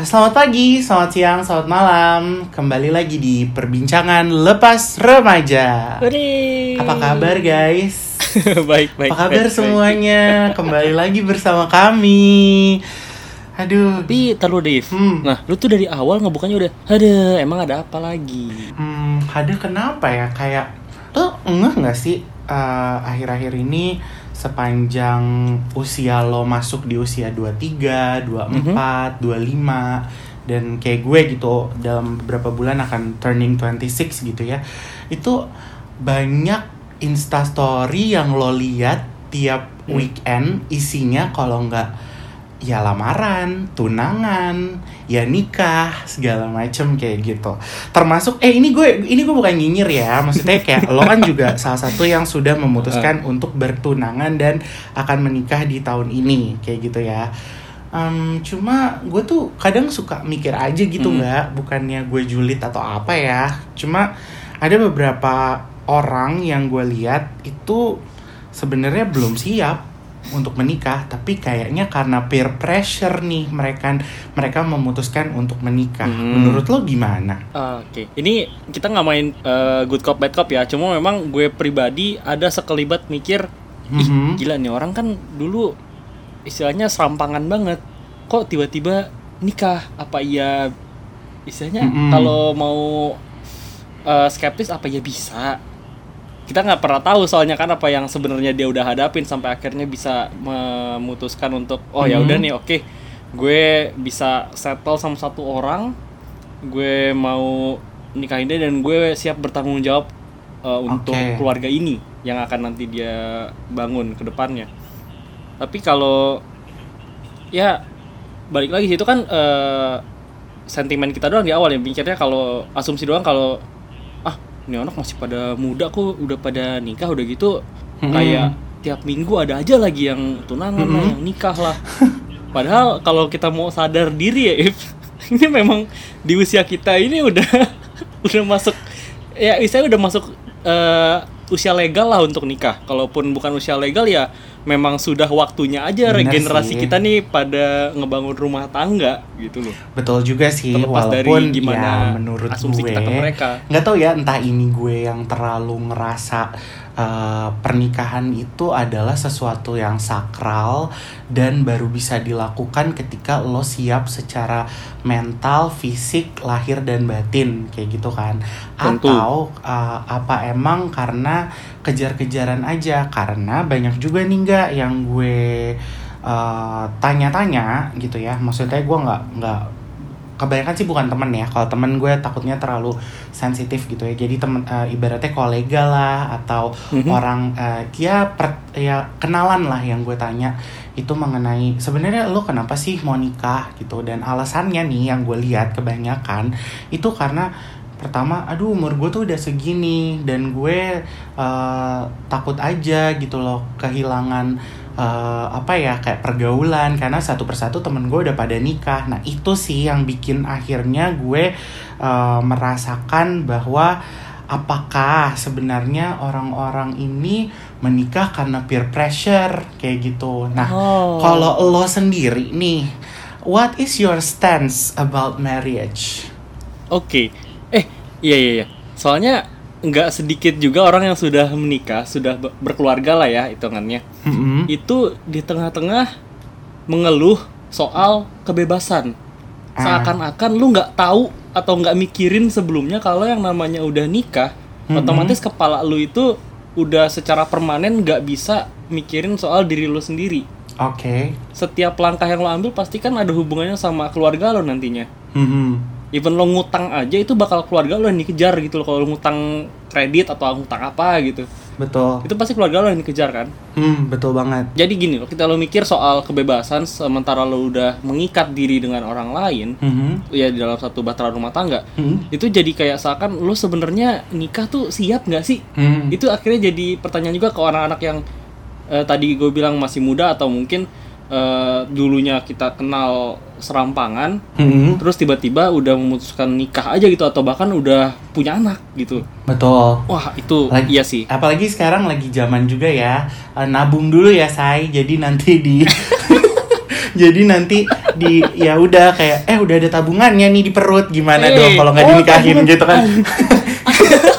Selamat pagi, selamat siang, selamat malam. Kembali lagi di perbincangan lepas remaja. Hore. Apa kabar guys? baik, baik. Apa kabar baik, semuanya? Kembali lagi bersama kami. Aduh. Tapi taruh Dave. Hmm. Nah, lu tuh dari awal ngebukanya udah, ada emang ada apa lagi? Hmm, ada kenapa ya? Kayak lo ngeh nggak sih eh, akhir-akhir ini sepanjang usia lo masuk di usia 23, 24, 25 dan kayak gue gitu dalam beberapa bulan akan turning 26 gitu ya. Itu banyak instastory yang lo lihat tiap Hmm. weekend isinya kalau nggak ya lamaran, tunangan, ya nikah, segala macem kayak gitu. Termasuk eh ini gue ini gue bukan nyinyir ya, maksudnya kayak lo kan juga salah satu yang sudah memutuskan untuk bertunangan dan akan menikah di tahun ini kayak gitu ya. Em, cuma gue tuh kadang suka mikir aja gitu Hmm. nggak, bukannya gue julid atau apa ya. Cuma ada beberapa orang yang gue lihat itu sebenarnya belum siap untuk menikah tapi kayaknya karena peer pressure nih mereka mereka memutuskan untuk menikah Hmm. menurut lo gimana Ah, Oke, ini kita nggak main eh, good cop bad cop ya. Cuma memang gue pribadi ada sekelibat mikir, ih Mhm. gila nih orang kan dulu istilahnya serampangan banget. Kok tiba-tiba nikah? Apa iya istilahnya Mhm. kalau mau eh, skeptis apa ya bisa? Kita nggak pernah tahu soalnya kan apa yang sebenarnya dia udah hadapin sampai akhirnya bisa memutuskan untuk oh ya Mhm. udah nih oke gue bisa settle sama satu orang gue mau nikahin dia dan gue siap bertanggung jawab uh, untuk Oke. keluarga ini yang akan nanti dia bangun ke depannya. Tapi kalau ya balik lagi itu kan uh, sentimen kita doang di awal ya mikirnya kalau asumsi doang kalau ini anak masih pada muda kok udah pada nikah udah gitu Mm-mm. kayak tiap minggu ada aja lagi yang tunangan lah, Mm-mm. yang nikah lah. Padahal kalau kita mau sadar diri ya, If, ini memang di usia kita ini udah udah masuk ya istilahnya udah masuk eh, usia legal lah untuk nikah. Kalaupun bukan usia legal ya memang sudah waktunya aja Bener regenerasi sih. kita nih pada ngebangun rumah tangga gitu loh. betul juga sih Terlepas dari walaupun gimana ya menurut asumsi gue kita ke mereka. nggak tahu ya entah ini gue yang terlalu ngerasa eh, pernikahan itu adalah sesuatu yang sakral dan baru bisa dilakukan ketika lo siap secara mental, fisik, lahir dan batin kayak gitu kan. Tentu. atau eh, apa emang karena kejar-kejaran aja. Karena banyak juga nih nggak yang gue eh, tanya-tanya gitu ya. Maksudnya gue nggak nggak kebanyakan sih bukan temen ya. Kalau temen gue takutnya terlalu sensitif gitu ya. Jadi temen eh, ibaratnya kolega lah atau Mhm. orang eh, ya per- ya kenalan lah yang gue tanya itu mengenai sebenarnya lo kenapa sih mau nikah gitu? Dan alasannya nih yang gue lihat kebanyakan itu karena pertama aduh umur gue tuh udah segini dan gue eh, takut aja gitu loh kehilangan eh, apa ya kayak pergaulan karena satu persatu temen gue udah pada nikah nah itu sih yang bikin akhirnya gue eh, merasakan bahwa apakah sebenarnya orang-orang ini menikah karena peer pressure kayak gitu nah Oh. kalau lo sendiri nih what is your stance about marriage Oke. Eh, iya iya iya. Soalnya nggak sedikit juga orang yang sudah menikah, sudah be- berkeluarga lah ya hitungannya. Mm-mm. Itu di tengah-tengah mengeluh soal kebebasan. Ah. Seakan-akan lu nggak tahu atau nggak mikirin sebelumnya kalau yang namanya udah nikah, Mm-mm. otomatis kepala lu itu udah secara permanen nggak bisa mikirin soal diri lu sendiri. Oke. Setiap langkah yang lo ambil pasti kan ada hubungannya sama keluarga lo nantinya. Mhm. Even lo ngutang aja itu bakal keluarga lo yang dikejar gitu loh kalau lo ngutang kredit atau ngutang apa gitu Betul. itu pasti keluarga lo yang dikejar kan Hmm, betul banget. jadi gini loh kita lo mikir soal kebebasan sementara lo udah mengikat diri dengan orang lain Mhm. ya di dalam satu bahtera rumah tangga Mhm. itu jadi kayak seakan lo sebenarnya nikah tuh siap nggak sih Mhm. itu akhirnya jadi pertanyaan juga ke anak-anak yang eh, tadi gue bilang masih muda atau mungkin eh, dulunya kita kenal serampangan Mhm. terus tiba-tiba udah memutuskan nikah aja gitu atau bahkan udah punya anak gitu Betul. wah itu Lagi- iya sih Apalagi sekarang lagi zaman juga ya eh, nabung dulu ya say. Jadi nanti di jadi nanti di ya udah kayak eh udah ada tabungannya nih di perut gimana Eh, dong kalau nggak oh, dinikahin tabungan. gitu kan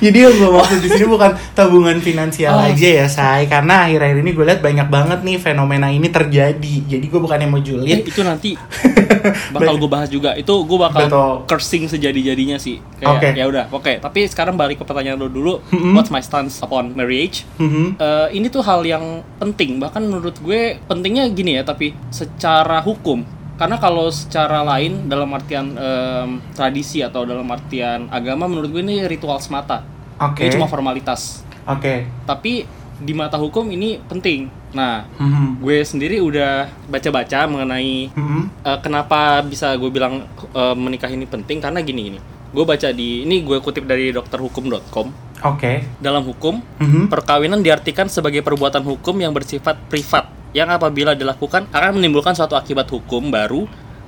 jadi yang gue maksud di sini bukan tabungan finansial Oh. aja ya say karena akhir-akhir ini gue lihat banyak banget nih fenomena ini terjadi jadi gue bukan yang mau Eh, julid itu nanti bakal gue bahas juga. Itu gue bakal Betul. cursing sejadi-jadinya sih. Kayak Oke. ya udah, oke. Tapi sekarang balik ke pertanyaan lo dulu. Mm-mm. What's my stance upon marriage? Mhm. Eh, ini tuh hal yang penting. Bahkan menurut gue pentingnya gini ya. Tapi secara hukum. Karena kalau secara lain dalam artian em, tradisi atau dalam artian agama menurut gue ini ritual semata. oke Ini cuma formalitas. oke Tapi di mata hukum ini penting. Nah, Mhm. gue sendiri udah baca-baca mengenai Mhm. Eh, kenapa bisa gue bilang eh, menikah ini penting karena gini gini gue baca di ini gue kutip dari dokterhukum.com oke dalam hukum Mhm. perkawinan diartikan sebagai perbuatan hukum yang bersifat privat yang apabila dilakukan akan menimbulkan suatu akibat hukum baru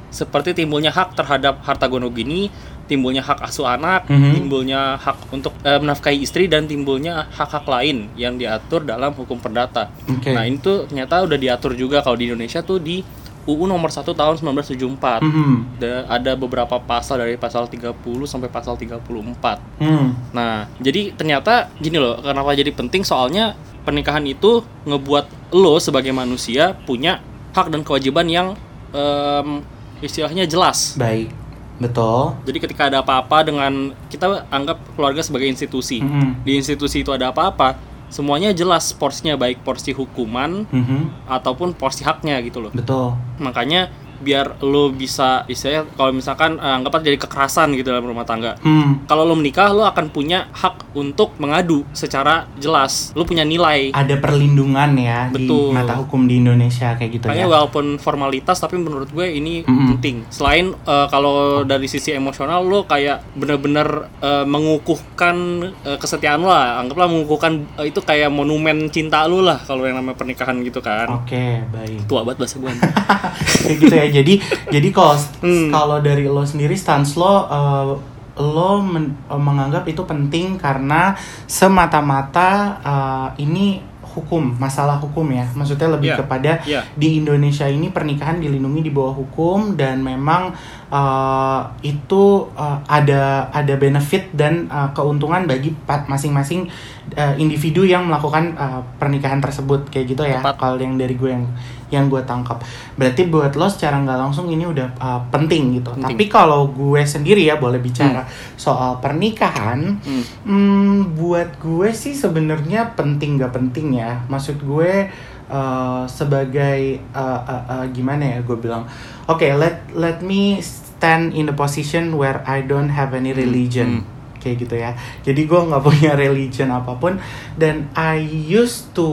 seperti timbulnya hak terhadap harta gonogini timbulnya hak asuh anak Mhm. timbulnya hak untuk eh, menafkahi istri dan timbulnya hak-hak lain yang diatur dalam hukum perdata Oke. nah ini tuh ternyata udah diatur juga kalau di Indonesia tuh di UU nomor 1 tahun 1974 Mhm. Da- ada beberapa pasal dari pasal 30 sampai pasal 34. Hmm. Nah, jadi ternyata gini loh, kenapa jadi penting soalnya pernikahan itu ngebuat lo sebagai manusia punya hak dan kewajiban yang em, istilahnya jelas. baik betul Jadi ketika ada apa-apa dengan kita anggap keluarga sebagai institusi. Mhm. Di institusi itu ada apa-apa, semuanya jelas porsinya baik porsi hukuman Mhm. ataupun porsi haknya gitu loh. betul makanya biar lo bisa istilahnya kalau misalkan eh, anggap aja jadi kekerasan gitu dalam rumah tangga. Hmm. kalau lo menikah lo akan punya hak untuk mengadu secara jelas. Lo punya nilai. Ada perlindungan ya Betul. di mata hukum di Indonesia kayak gitu makanya ya. walaupun formalitas tapi menurut gue ini Mm-mm. penting. Selain eh, kalau dari sisi emosional lo kayak bener-bener eh, mengukuhkan eh, kesetiaan lo lah. Anggaplah mengukuhkan eh, itu kayak monumen cinta lo lah kalau yang namanya pernikahan gitu kan. Oke baik. Tua banget bahasa gue kayak gitu ya jadi jadi kalau Hmm. kalau dari lo sendiri stance lo eh, lo men- eh, menganggap itu penting karena semata-mata eh, ini hukum masalah hukum ya maksudnya lebih Iya. kepada Iya. di Indonesia ini pernikahan dilindungi di bawah hukum dan memang eh, itu eh, ada ada benefit dan eh, keuntungan bagi masing-masing eh, individu yang melakukan eh, pernikahan tersebut kayak gitu ya kalau yang dari gue yang yang gue tangkap. Berarti buat lo secara nggak langsung ini udah uh, penting gitu. Penting. tapi kalau gue sendiri ya boleh bicara soal pernikahan Hmm. hmm, buat gue sih sebenarnya penting gak penting ya. Maksud gue uh, sebagai uh, uh, uh, gimana ya gue bilang. Oke let let me stand in the position where I don't have any religion. Hmm. kayak gitu ya. Jadi gue nggak punya religion apa pun. Dan I used to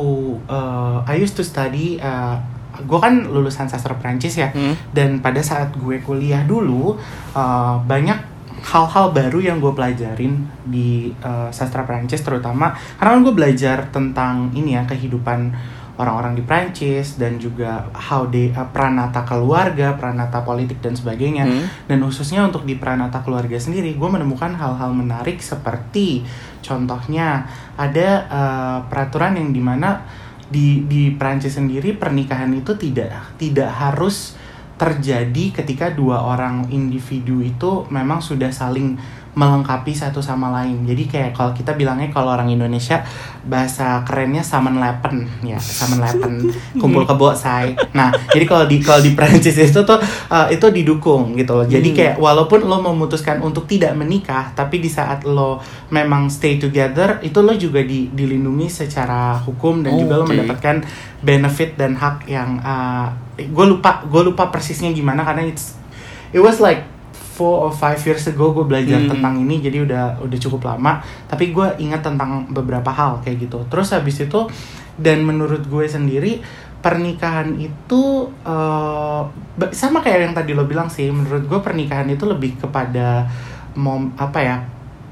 uh, I used to study uh, gue kan lulusan sastra Prancis ya. Hmm. dan pada saat gue kuliah dulu uh, banyak hal-hal baru yang gue pelajarin di uh, sastra Prancis terutama. Karena kan gue belajar tentang ini ya kehidupan orang-orang di Prancis dan juga how they uh, pranata keluarga, pranata politik dan sebagainya. Hmm. Dan khususnya untuk di pranata keluarga sendiri, gue menemukan hal-hal menarik seperti contohnya ada uh, peraturan yang di mana di di Prancis sendiri pernikahan itu tidak tidak harus terjadi ketika dua orang individu itu memang sudah saling melengkapi satu sama lain. Jadi kayak kalau kita bilangnya kalau orang Indonesia bahasa kerennya samen lepen ya, samen lepen kumpul kebo say. Nah, jadi kalau di kalau di Prancis itu tuh uh, itu didukung gitu loh. Jadi Hmm. kayak walaupun lo memutuskan untuk tidak menikah, tapi di saat lo memang stay together, itu lo juga di, dilindungi secara hukum dan juga lo mendapatkan benefit dan hak yang gue lupa gue lupa persisnya gimana karena it's it was like four or five years ago gue belajar Hmm. tentang ini jadi udah udah cukup lama tapi gue ingat tentang beberapa hal kayak gitu terus habis itu dan menurut gue sendiri pernikahan itu ba- sama kayak yang tadi lo bilang sih menurut gue pernikahan itu lebih kepada mom apa ya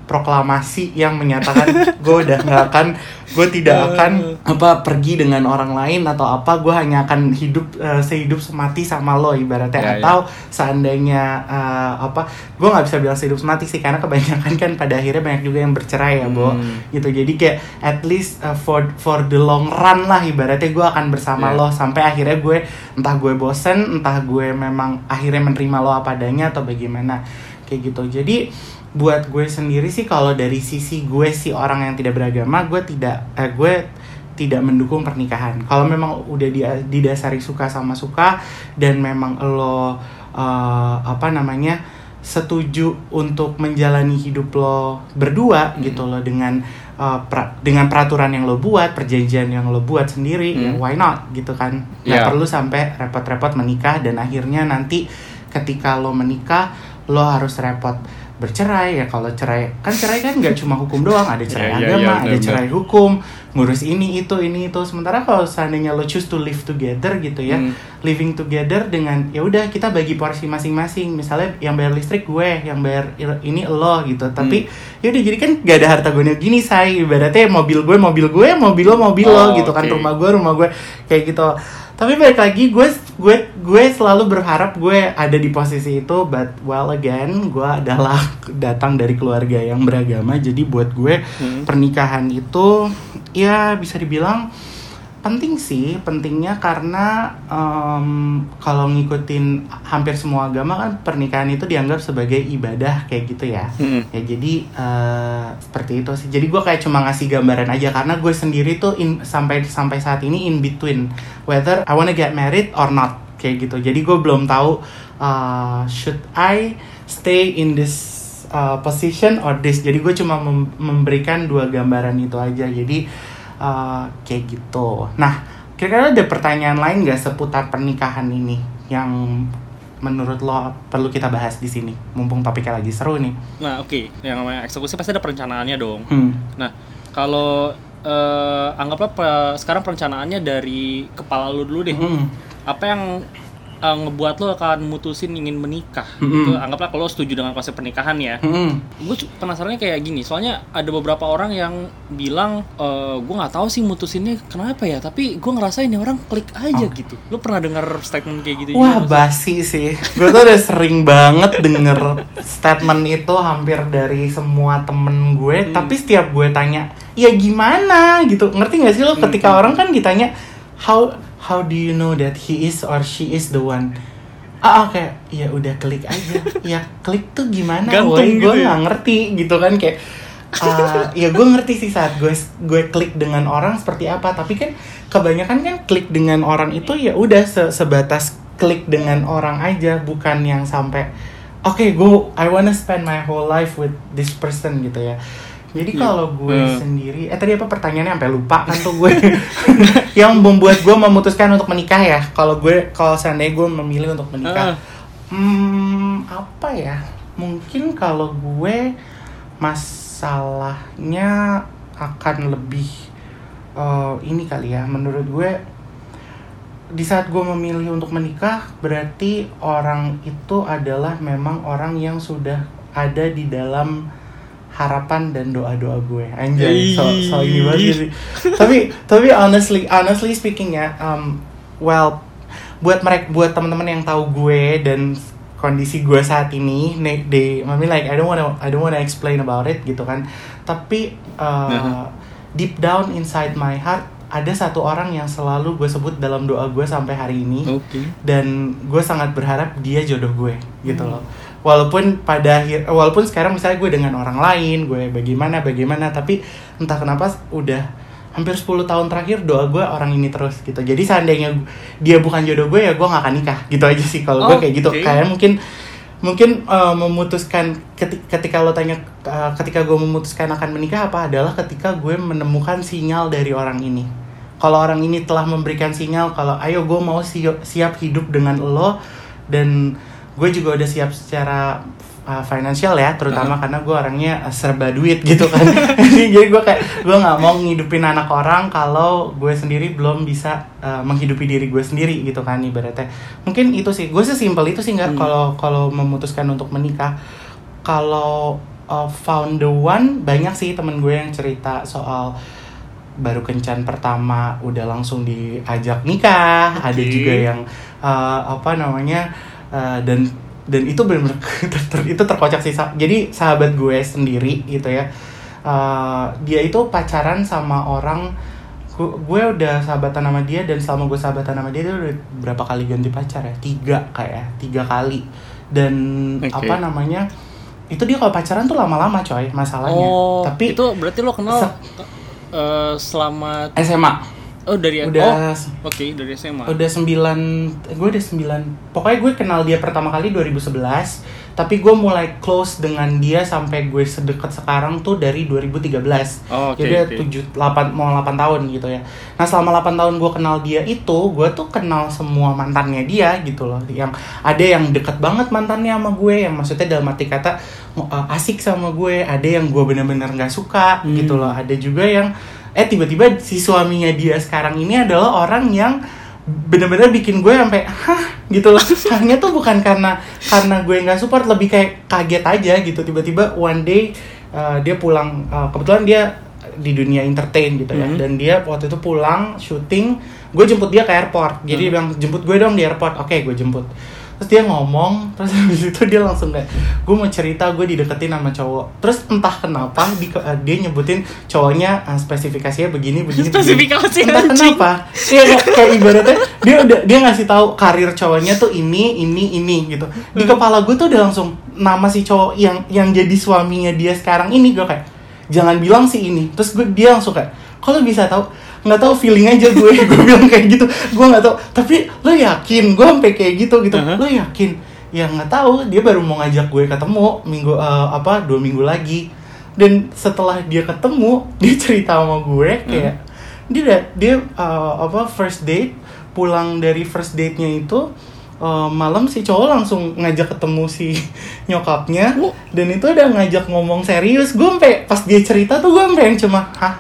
proklamasi yang menyatakan gue udah nggak akan gue tidak akan apa pergi dengan orang lain atau apa gue hanya akan hidup uh, sehidup semati sama lo ibaratnya Ya, ya. atau seandainya uh, apa gue nggak bisa bilang sehidup semati sih karena kebanyakan kan pada akhirnya banyak juga yang bercerai ya bo Hmm. gitu jadi kayak at least uh, for for the long run lah ibaratnya gue akan bersama Yeah. lo sampai akhirnya gue entah gue bosen entah gue memang akhirnya menerima lo apa adanya atau bagaimana kayak gitu jadi buat gue sendiri sih kalau dari sisi gue sih orang yang tidak beragama gue tidak eh, gue tidak mendukung pernikahan kalau memang udah dia didasari suka sama suka dan memang lo eh, apa namanya setuju untuk menjalani hidup lo berdua Hmm. gitu loh dengan uh, pra- dengan peraturan yang lo buat perjanjian yang lo buat sendiri ya Hmm. why not gitu kan nggak Yeah. perlu sampai repot-repot menikah dan akhirnya nanti ketika lo menikah lo harus repot bercerai ya kalau cerai kan cerai kan nggak cuma hukum doang ada cerai Iya, iya, agama iya, ada benar-benar. cerai hukum ngurus ini itu ini itu. Sementara kalau seandainya lo choose to live together gitu ya Hmm. living together dengan ya udah kita bagi porsi masing-masing. Misalnya yang bayar listrik gue yang bayar ini lo gitu. Tapi ya udah jadi kan gak ada harta gue gini say. Ibaratnya mobil gue mobil gue mobil lo mobil lo Oh, gitu kan. oke. rumah gue rumah gue. Kayak gitu tapi balik lagi gue gue gue selalu berharap gue ada di posisi itu but well again gue adalah datang dari keluarga yang beragama jadi buat gue Hmm. pernikahan itu ya bisa dibilang penting sih pentingnya karena em, kalau ngikutin hampir semua agama kan pernikahan itu dianggap sebagai ibadah kayak gitu ya. Hmm. ya jadi eh, seperti itu sih. Jadi gue kayak cuma ngasih gambaran aja karena gue sendiri tuh in- sampai sampai saat ini in between whether I wanna get married or not kayak gitu. Jadi gue belum tahu uh, should I stay in this uh, position or this. Jadi gue cuma mem- memberikan dua gambaran itu aja. Jadi uh, kayak gitu nah kira-kira ada pertanyaan lain gak seputar pernikahan ini yang menurut lo perlu kita bahas di sini mumpung topiknya lagi seru nih Nah, oke. Yang namanya eksekusi pasti ada perencanaannya dong. hmm. Nah, kalau eh, anggaplah pe- sekarang perencanaannya dari kepala lu dulu deh. Hmm. Apa yang eh, ngebuat lo akan mutusin ingin menikah? Mm-mm. Gitu. Anggaplah kalau lo setuju dengan konsep pernikahan ya. Hmm. Gue penasarannya kayak gini. Soalnya ada beberapa orang yang bilang, e, gue nggak tahu sih mutusinnya kenapa ya. Tapi gue ngerasain ini orang klik aja Oh. gitu. Lo pernah dengar statement kayak gitu? Wah juga? basi sih Gue tuh udah sering banget denger statement itu hampir dari semua temen gue Hmm. Tapi setiap gue tanya Ya gimana gitu Ngerti gak sih lo ketika Hmm. orang kan ditanya How how do you know that he is or she is the one? Ah oke ya udah klik aja. Ya klik tuh gimana Gantung woy Gue gitu ya? nggak ngerti gitu kan kayak ah, ya gue ngerti sih saat gue gue klik dengan orang seperti apa. Tapi kan kebanyakan kan klik dengan orang itu ya udah se- sebatas klik dengan orang aja bukan yang sampai oke gue I wanna spend my whole life with this person gitu ya jadi Iya. kalau gue Hmm. sendiri eh tadi apa pertanyaannya sampai lupa kan tuh gue yang membuat gue memutuskan untuk menikah ya kalau gue kalau seandainya gue memilih untuk menikah Ah. Hmm, apa ya? Mungkin kalau gue masalahnya akan lebih eh, ini kali ya. Menurut gue di saat gue memilih untuk menikah berarti orang itu adalah memang orang yang sudah ada di dalam harapan dan doa-doa gue anjay so so ini banget sih. tapi tapi honestly honestly speaking ya um, well buat mereka buat teman-teman yang tahu gue dan kondisi gue saat ini they I mean like I don't wanna I don't wanna explain about it gitu kan tapi uh, Aha. deep down inside my heart ada satu orang yang selalu gue sebut dalam doa gue sampai hari ini Oke. dan gue sangat berharap dia jodoh gue gitu loh walaupun pada akhir walaupun sekarang misalnya gue dengan orang lain gue bagaimana bagaimana tapi entah kenapa udah hampir 10 tahun terakhir doa gue orang ini terus gitu. Jadi seandainya dia bukan jodoh gue ya gue nggak akan nikah. Gitu aja sih kalau gue Oh, kayak gitu. oke. kayak mungkin mungkin uh, memutuskan keti- ketika lo tanya uh, ketika gue memutuskan akan menikah apa adalah ketika gue menemukan sinyal dari orang ini. Kalau orang ini telah memberikan sinyal kalau ayo gue mau si- siap hidup dengan lo dan gue juga udah siap secara uh, financial ya terutama karena gue orangnya uh, serba duit gitu kan. Jadi gue kayak gue nggak mau ngidupin anak orang kalau gue sendiri belum bisa uh, menghidupi diri gue sendiri gitu kan ibaratnya. Mungkin itu sih gue sesimpel itu sih nggak Hmm. kalau kalau memutuskan untuk menikah. Kalau uh, found the one banyak sih temen gue yang cerita soal baru kencan pertama udah langsung diajak nikah. Ada Oke. juga yang uh, apa namanya uh, dan dan itu benar itu terkocak sih jadi sahabat gue sendiri gitu ya uh, dia itu pacaran sama orang gue, udah sahabatan sama dia dan selama gue sahabatan sama dia dia udah berapa kali ganti pacar ya? Tiga kayak ya, tiga kali. Dan Oke. apa namanya itu dia kalau pacaran tuh lama-lama coy masalahnya. Oh, tapi itu berarti lo kenal Se- eh, selama SMA oh dari oh udah oke dari SMA. udah sembilan gue udah sembilan pokoknya gue kenal dia pertama kali 2011 tapi gue mulai close dengan dia sampai gue sedekat sekarang tuh dari 2013 Oh, oke, jadi oke. tujuh delapan mau 8 tahun gitu ya nah selama 8 tahun gue kenal dia itu gue tuh kenal semua mantannya dia gitu loh yang ada yang deket banget mantannya sama gue yang maksudnya dalam arti kata uh, asik sama gue ada yang gue bener-bener nggak suka Hmm. gitu loh ada juga yang eh tiba-tiba si suaminya dia sekarang ini adalah orang yang bener-bener bikin gue sampai hah? gitu loh. Hanya tuh bukan karena karena gue nggak support lebih kayak kaget aja gitu. Tiba-tiba one day uh, dia pulang uh, kebetulan dia di dunia entertain gitu ya. Mhm. dan dia waktu itu pulang syuting gue jemput dia ke airport. Jadi dia bilang jemput gue dong di airport. Oke gue jemput terus dia ngomong terus habis itu dia langsung kayak gue mau cerita gue dideketin sama cowok terus entah kenapa di, uh, dia nyebutin cowoknya uh, spesifikasinya begini begini begini. Spesifikasi, entah anjing. kenapa iya kayak, kayak ibaratnya dia udah dia ngasih tahu karir cowoknya tuh ini ini ini gitu di Hmm. kepala gue tuh udah langsung nama si cowok yang yang jadi suaminya dia sekarang ini gue kayak jangan bilang sih ini terus gue dia langsung kayak kalau bisa tahu nggak tahu feeling aja gue gue bilang kayak gitu. Gue nggak tahu. Tapi lo yakin? Gue sampai kayak gitu gitu. Uh-huh. lo yakin? Ya nggak tahu. Dia baru mau ngajak gue ketemu minggu eh, apa dua minggu lagi. Dan setelah dia ketemu dia cerita sama gue kayak dia udah- dia eh, apa first date. Pulang dari first date nya itu eh, malam si cowok langsung ngajak ketemu si nyokapnya Oh. dan itu udah ngajak ngomong serius gue sampai pas dia cerita tuh gue sampai yang cuma hah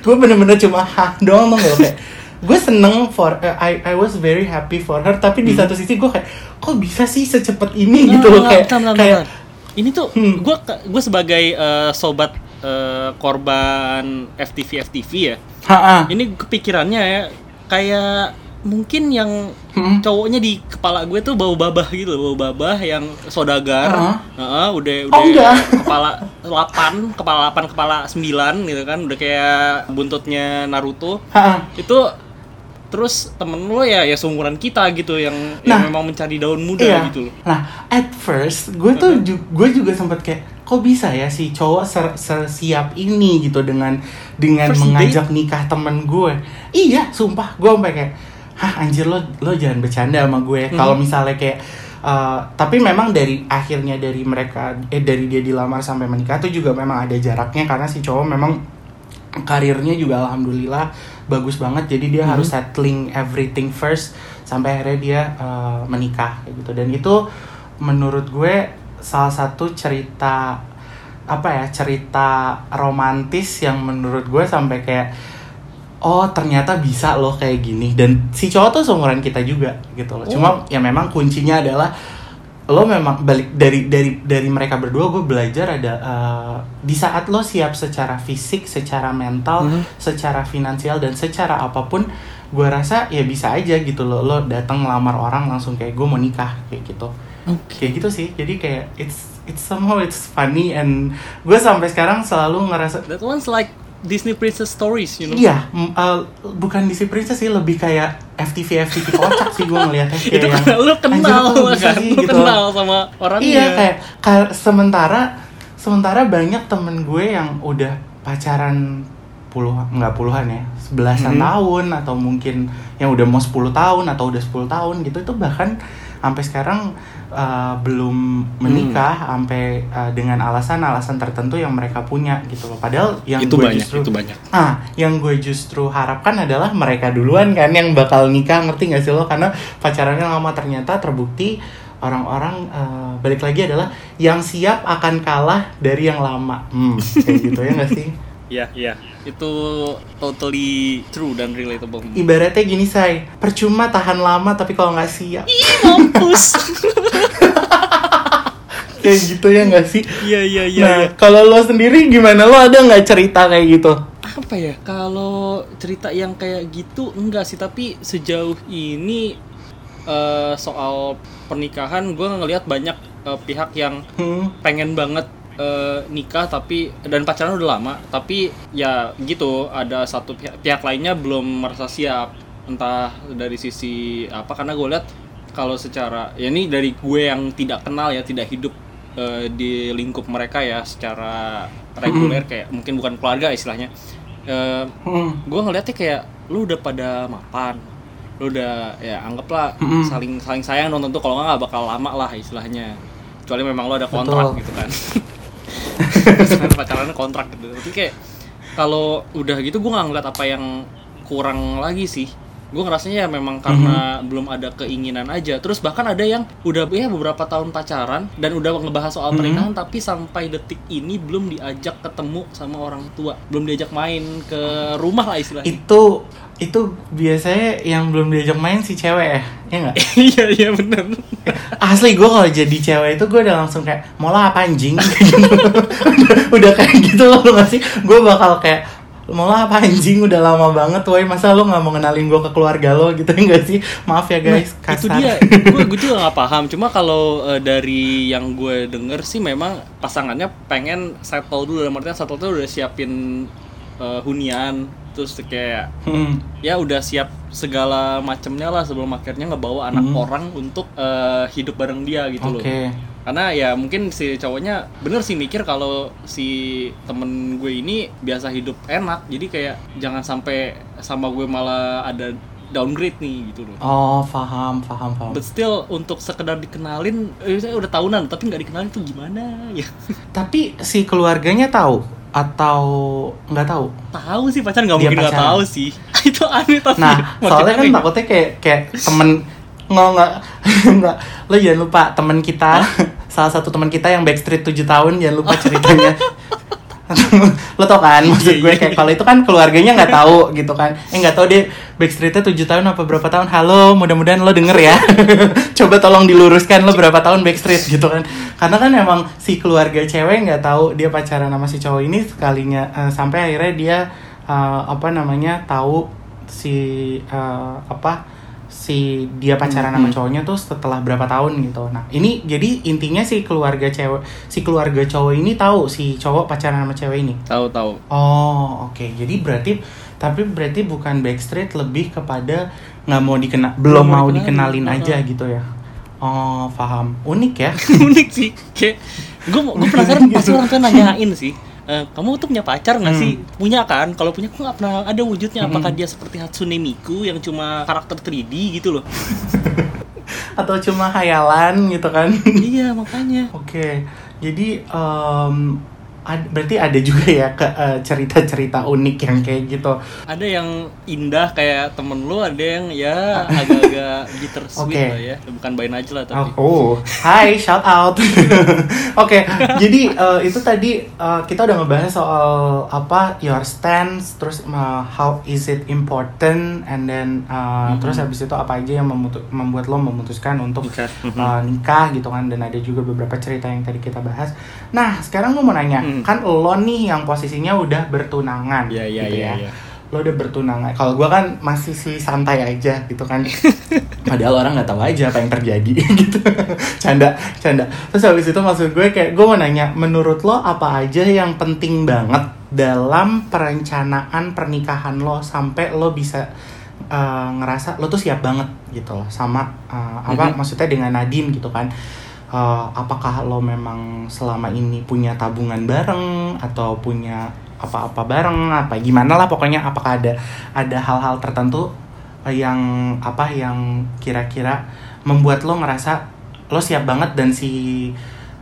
gue bener-bener cuma hah doang gak kayak gue seneng for eh, I I was very happy for her tapi di Hmm. satu sisi gue kayak kok bisa sih secepat ini Nggak, gitu loh nggak, kayak bentar, bentar, kayak bentar. ini tuh Hmm. gue gue sebagai eh, sobat eh, korban FTV FTV ya ha ini kepikirannya ya kayak mungkin yang Hmm. cowoknya di kepala gue tuh bau babah gitu bau babah yang sodagar Heeh. Heeh, udah Oh, udah enggak. kepala 8 kepala 8 kepala 9 gitu kan udah kayak buntutnya Naruto ha itu terus temen lo ya ya seumuran kita gitu yang Nah. yang memang mencari daun muda Iya. gitu loh Nah, at first gue tuh ju- gue juga sempat kayak kok bisa ya si cowok ser- sesiap ini gitu dengan dengan First mengajak nikah temen gue. Iya, sumpah gue sampai kayak hah anjir lo lo jangan bercanda sama gue. Hmm. Kalau misalnya kayak uh, tapi memang dari akhirnya dari mereka eh dari dia dilamar sampai menikah tuh juga memang ada jaraknya karena si cowok memang karirnya juga alhamdulillah bagus banget jadi dia harus settling everything first sampai akhirnya dia uh, menikah kayak gitu dan itu menurut gue salah satu cerita apa ya cerita romantis yang menurut gue sampai kayak oh ternyata bisa loh kayak gini. Dan si cowok tuh seumuran kita juga gitu loh. Cuma ya memang kuncinya adalah lo memang balik dari dari dari mereka berdua gue belajar ada eh, di saat lo siap secara fisik secara mental Mhm. secara finansial dan secara apa pun gue rasa ya bisa aja gitu loh. Lo datang ngelamar orang langsung kayak gue mau nikah kayak gitu. Kayak gitu sih. Jadi kayak it's it's somehow it's funny and gue sampai sekarang selalu ngerasa that one's like Disney princess stories you know Iya, uh, bukan DC Princess sih, lebih kayak FTV FTV kocak sih gue ngeliatnya kayak itu yang, lu kenal "Anjir, kok bisa kan sih?" lu gitu. kenal sama orangnya Iya, kayak ka- sementara sementara banyak temen gue yang udah pacaran puluhan nggak puluhan ya sebelasan Mhm. tahun atau mungkin yang udah mau 10 tahun atau udah 10 tahun gitu itu bahkan sampai sekarang uh, belum menikah Hmm. sampai uh, dengan alasan-alasan tertentu yang mereka punya gitu loh padahal yang itu gue banyak justru itu banyak Ah, yang gue justru harapkan adalah mereka duluan kan yang bakal nikah, ngerti gak sih lo? Karena pacarannya lama ternyata terbukti orang-orang eh, balik lagi adalah yang siap akan kalah dari yang lama. Hmm, kayak gitu ya gak sih? Iya, iya. Itu totally true dan relatable. Ibaratnya gini say, percuma tahan lama tapi kalau nggak siap. Ih, mampus. kayak gitu ya nggak sih Iya iya iya. nah iya. kalau lo sendiri gimana lo ada nggak cerita kayak gitu apa ya kalau cerita yang kayak gitu enggak sih tapi sejauh ini eh, soal pernikahan gue ngelihat banyak eh, pihak yang hmm. pengen banget eh, nikah tapi dan pacaran udah lama tapi ya gitu ada satu pihak, pihak lainnya belum merasa siap entah dari sisi apa karena gue lihat kalau secara ya ini dari gue yang tidak kenal ya tidak hidup eh, di lingkup mereka ya secara reguler kayak mungkin bukan keluarga istilahnya Eh, Hmm. gue ngeliatnya kayak lu udah pada mapan lu udah ya anggaplah Mm-mm. saling saling sayang dong tentu kalau nggak nggak bakal lama lah istilahnya kecuali memang lo ada kontrak Betul. gitu kan pacarannya kontrak gitu. Tapi kayak kalau udah gitu gue nggak ngeliat apa yang kurang lagi sih gue ngerasanya ya memang karena belum ada keinginan aja. Terus bahkan ada yang udah ya beberapa tahun pacaran dan udah ngebahas soal Mhm. pernikahan tapi sampai detik ini belum diajak ketemu sama orang tua. Belum diajak main ke rumah lah istilahnya. Itu itu biasanya yang belum diajak main si cewek ya ya nggak? Iya iya benar asli gue kalau jadi cewek itu gue udah langsung kayak mau lah apa anjing? Udah, udah kayak gitu loh nggak sih? Gue bakal kayak mau lah apa anjing udah lama banget woi. Masa lo nggak mau kenalin gue ke keluarga lo gitu enggak sih? Maaf ya guys Nah, itu kasar. dia. Gue gue juga nggak paham. Cuma kalau eh, dari yang gue denger sih memang pasangannya pengen settle dulu. Dalam artian settle tuh udah siapin eh, hunian terus kayak Hmm. ya udah siap segala macamnya lah sebelum akhirnya ngebawa anak Hmm. orang untuk eh, hidup bareng dia gitu oke loh karena ya mungkin si cowoknya bener sih mikir kalau si temen gue ini biasa hidup enak jadi kayak jangan sampai sama gue malah ada downgrade nih gitu loh oh paham paham paham But still untuk sekedar dikenalin, eh, saya udah tahunan tapi nggak dikenalin tuh gimana ya? tapi si keluarganya tahu atau nggak tahu? Tahu sih pacar nggak mungkin nggak tahu sih. Itu aneh tapi. Nah, soalnya kan takutnya kayak kayak temen nggak nggak nggak. Lo jangan lupa temen kita salah satu teman kita yang backstreet 7 tahun jangan lupa ceritanya lo tau kan maksud Iya, gue iya, kayak kalau itu kan keluarganya nggak tahu gitu kan. Eh nggak tahu dia backstreetnya 7 tahun apa berapa tahun? Halo mudah-mudahan lo denger ya. Coba tolong diluruskan lo berapa tahun backstreet gitu kan. Karena kan emang si keluarga cewek nggak tahu dia pacaran sama si cowok ini sekalinya eh, sampai akhirnya dia eh, apa namanya tahu si eh, apa si dia pacaran sama Mhm. cowoknya tuh setelah berapa tahun gitu. Nah, ini jadi intinya si keluarga cewek si keluarga cowok ini tahu si cowok pacaran sama cewek ini. Tahu tahu. Oh, oke. Jadi berarti tapi berarti bukan backstreet lebih kepada nggak mau dikenal belum mau dikenalin dikenalin, aja gitu ya. Oh, paham. Unik ya. Unik sih. Kayak gue gue penasaran pasti orang tua nanyain sih. "Eh, kamu tuh punya pacar nggak Hmm. sih? Punya kan? Kalau punya kok nggak pernah ada wujudnya. Apakah Hmm. dia seperti Hatsune Miku yang cuma karakter 3D gitu loh? Atau cuma hayalan gitu kan. iya makanya. Oke, jadi em, ad- berarti ada juga ya ke eh, cerita-cerita unik yang kayak gitu. Ada yang indah kayak temen lu, ada yang ya agak-agak bittersweet Oke. lah ya. Bukan by Najla tapi. Oh, hai, shout out. Oke, jadi eh, itu tadi eh, kita udah ngebahas soal apa your stance, terus eh, how is it important, and then eh, Mhm. terus habis itu apa aja yang memutu- membuat lo memutuskan untuk Nikah. uh, nikah gitu kan dan ada juga beberapa cerita yang tadi kita bahas. Nah sekarang gue mau nanya, Hmm. kan lo nih yang posisinya udah bertunangan, Iya iya gitu iya. ya. iya. Lo udah bertunangan. Kalau gue kan masih sih santai aja gitu kan. Padahal orang nggak tahu aja apa yang terjadi gitu. canda, canda. Terus habis itu maksud gue kayak gue mau nanya, menurut lo apa aja yang penting banget dalam perencanaan pernikahan lo sampai lo bisa uh, ngerasa lo tuh siap banget gitu loh sama uh, apa Mhm. maksudnya dengan Nadine gitu kan Uh, apakah lo memang selama ini punya tabungan bareng atau punya apa-apa bareng apa gimana lah pokoknya apakah ada ada hal-hal tertentu uh, yang apa yang kira-kira membuat lo ngerasa lo siap banget dan si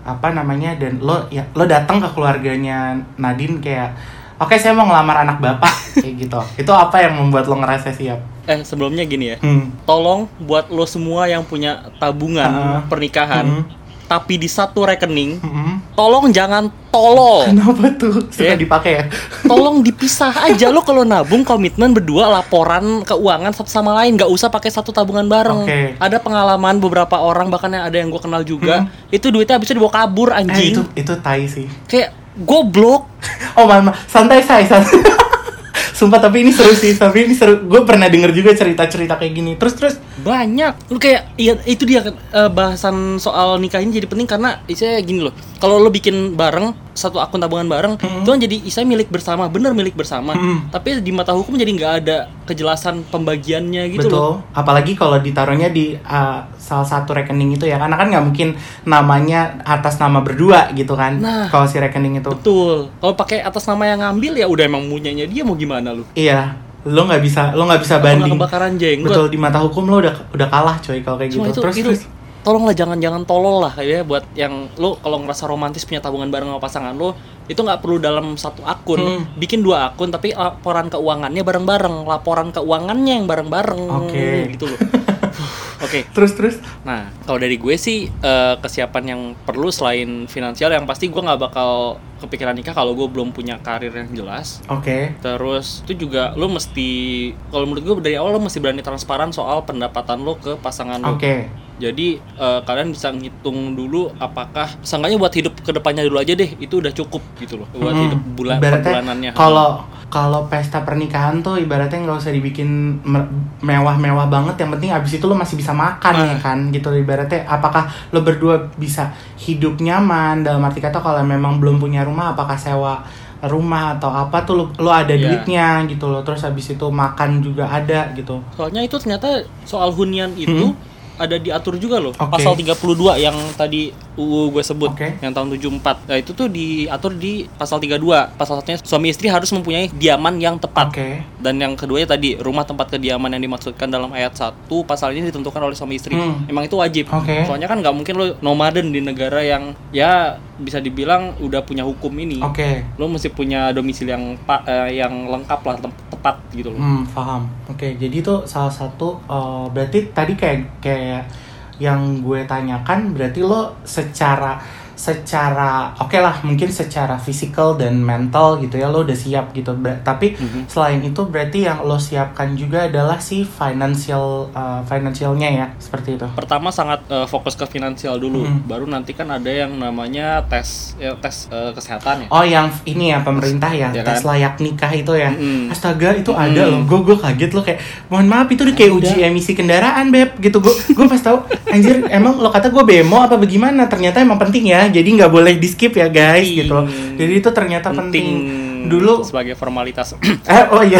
apa namanya dan lo ya lo datang ke keluarganya Nadine kayak oke saya mau ngelamar anak bapak kayak gitu itu apa yang membuat lo ngerasa siap Eh sebelumnya gini ya. hmm. Tolong buat lo semua yang punya tabungan Ah. pernikahan Mhm. Tapi di satu rekening Mhm. tolong jangan tolol. Kenapa tuh suka Eh. dipakai ya? Tolong dipisah aja lo kalau nabung komitmen berdua laporan keuangan satu sama lain nggak usah pakai satu tabungan bareng. Oke. Ada pengalaman beberapa orang bahkan ada yang gue kenal juga itu duitnya habisnya dibawa kabur Eh, anjing. itu itu tai sih. Kayak goblok. Oh mama, santai say, santai. Sumpah tapi ini seru sih, tapi ini seru. Gue pernah denger juga cerita-cerita kayak gini. Terus terus banyak lu kayak iya itu dia eh, bahasan soal nikah ini jadi penting karena istilahnya gini loh kalau lo bikin bareng satu akun tabungan bareng itu kan jadi istilahnya milik bersama bener milik bersama Mm-mm. tapi di mata hukum jadi nggak ada kejelasan pembagiannya gitu betul. loh Apalagi kalau ditaruhnya di uh, salah satu rekening itu ya, karena kan nggak mungkin namanya atas nama berdua gitu kan. Nah. kalau si rekening itu. betul kalau pakai atas nama yang ngambil ya udah emang punyanya dia mau gimana lu Iya, lo nggak bisa lo nggak bisa Apa nggak banding. kebakaran jenggot Betul di mata hukum lo udah udah kalah coy kalau kayak Cuma gitu. itu, terus itu terus. Tolonglah jangan jangan tolol lah ya buat yang lo kalau ngerasa romantis punya tabungan bareng sama pasangan lo itu nggak perlu dalam satu akun Hmm. bikin dua akun tapi laporan keuangannya bareng-bareng laporan keuangannya yang bareng-bareng Oke. gitu loh Oke, Terus terus. nah kalau dari gue sih eh, kesiapan yang perlu selain finansial yang pasti gue nggak bakal kepikiran nikah kalau gue belum punya karir yang jelas. Oke. Terus itu juga lo mesti kalau menurut gue dari awal lo mesti berani transparan soal pendapatan lo ke pasangan lo. Oke. Jadi eh, kalian bisa ngitung dulu apakah seenggaknya buat hidup ke depannya dulu aja deh itu udah cukup gitu loh buat Mm-mm. hidup bulan Hmm. Perbulanannya. Kalau kalau pesta pernikahan tuh ibaratnya nggak usah dibikin me- mewah-mewah banget. Yang penting abis itu lo masih bisa makan Ah. ya kan gitu. Ibaratnya apakah lo berdua bisa hidup nyaman dalam arti kata kalau memang belum punya rumah apakah sewa rumah atau apa tuh lo, lo ada Iya. duitnya gitu loh. Terus habis itu makan juga ada gitu. Soalnya itu ternyata soal hunian itu ada diatur juga loh. Oke. Pasal 32 yang tadi UU gue sebut Oke. yang tahun 74. Nah, itu tuh diatur di pasal 32. Pasal satunya suami istri harus mempunyai diaman yang tepat. Oke. Dan yang keduanya tadi rumah tempat kediaman yang dimaksudkan dalam ayat 1 pasal ini ditentukan oleh suami istri. Hmm. Emang itu wajib. Oke. Soalnya kan nggak mungkin lo nomaden di negara yang ya bisa dibilang udah punya hukum ini. Oke. Lo mesti punya domisili yang eh, yang lengkap lah, tepat gitu loh. Hmm, paham. Oke, jadi itu salah satu eh, berarti tadi kayak kayak yang gue tanyakan berarti lo secara secara oke lah mungkin secara fisikal dan mental gitu ya lo udah siap gitu Ber- tapi Mhm. selain itu berarti yang lo siapkan juga adalah si financial eh, financialnya ya seperti itu Pertama sangat eh, fokus ke finansial dulu, Mhm. baru nanti kan ada yang namanya tes ya, tes eh, kesehatan ya. oh yang ini ya pemerintah ya, Ya tes kan? layak nikah itu ya Mm-mm. Astaga itu Mm-mm. ada loh, gue gue kaget loh kayak mohon maaf itu udah kayak uji emisi kendaraan beb gitu. Gue gue pas tahu anjir emang lo kata gue bemo apa bagaimana? Ternyata emang penting ya jadi nggak boleh di skip ya guys Penting. gitu jadi itu ternyata penting, dulu sebagai formalitas. eh oh iya.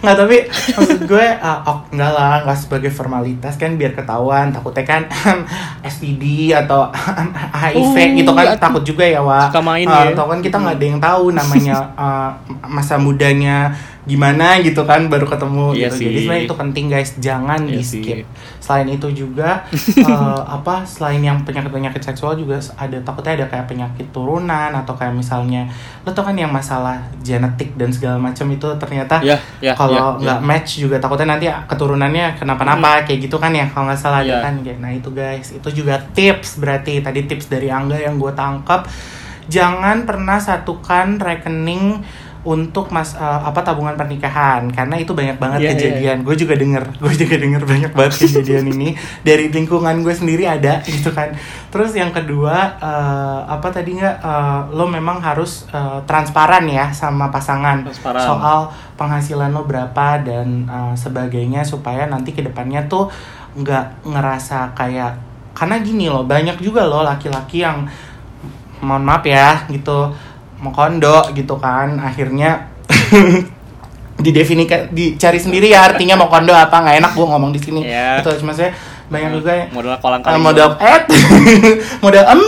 Nggak tapi maksud gue ah, oh, enggak lah nggak sebagai formalitas kan biar ketahuan. Takutnya kan STD atau HIV Oh, gitu kan takut juga ya wa Suka main Ah, ya. atau kan kita nggak ada yang tahu namanya ah, masa mudanya gimana gitu kan baru ketemu Iya gitu sih. jadi sebenarnya itu penting guys jangan Iya di sih. skip selain itu juga eh, apa selain yang penyakit penyakit seksual juga ada takutnya ada kayak penyakit turunan atau kayak misalnya lo tau kan yang masalah genetik dan segala macam itu ternyata ya, ya, kalau ya, nggak ya. match juga takutnya nanti keturunannya kenapa-napa kayak gitu kan ya kalau nggak salah ada Iya. kan kayak nah itu guys itu juga tips berarti tadi tips dari Angga yang gue tangkap jangan pernah satukan rekening untuk mas eh, apa tabungan pernikahan. Karena itu banyak banget Iya, iya, kejadian. Gue juga denger gue juga denger banyak banget kejadian ini. Dari lingkungan gue sendiri ada gitu kan. Terus yang kedua eh, apa tadi nggak? Eh, lo memang harus eh, transparan ya sama pasangan. Transparan. soal penghasilan lo berapa dan uh, sebagainya supaya nanti ke depannya tuh nggak ngerasa kayak karena gini loh banyak juga loh laki-laki yang mohon maaf ya gitu mau kondo gitu kan. Akhirnya didefinikan dicari sendiri ya artinya mau kondo apa. Nggak enak gue ngomong di sini. Iya. itu cuma saya banyak juga yang modal kolang Uh, kaling. modal et modal em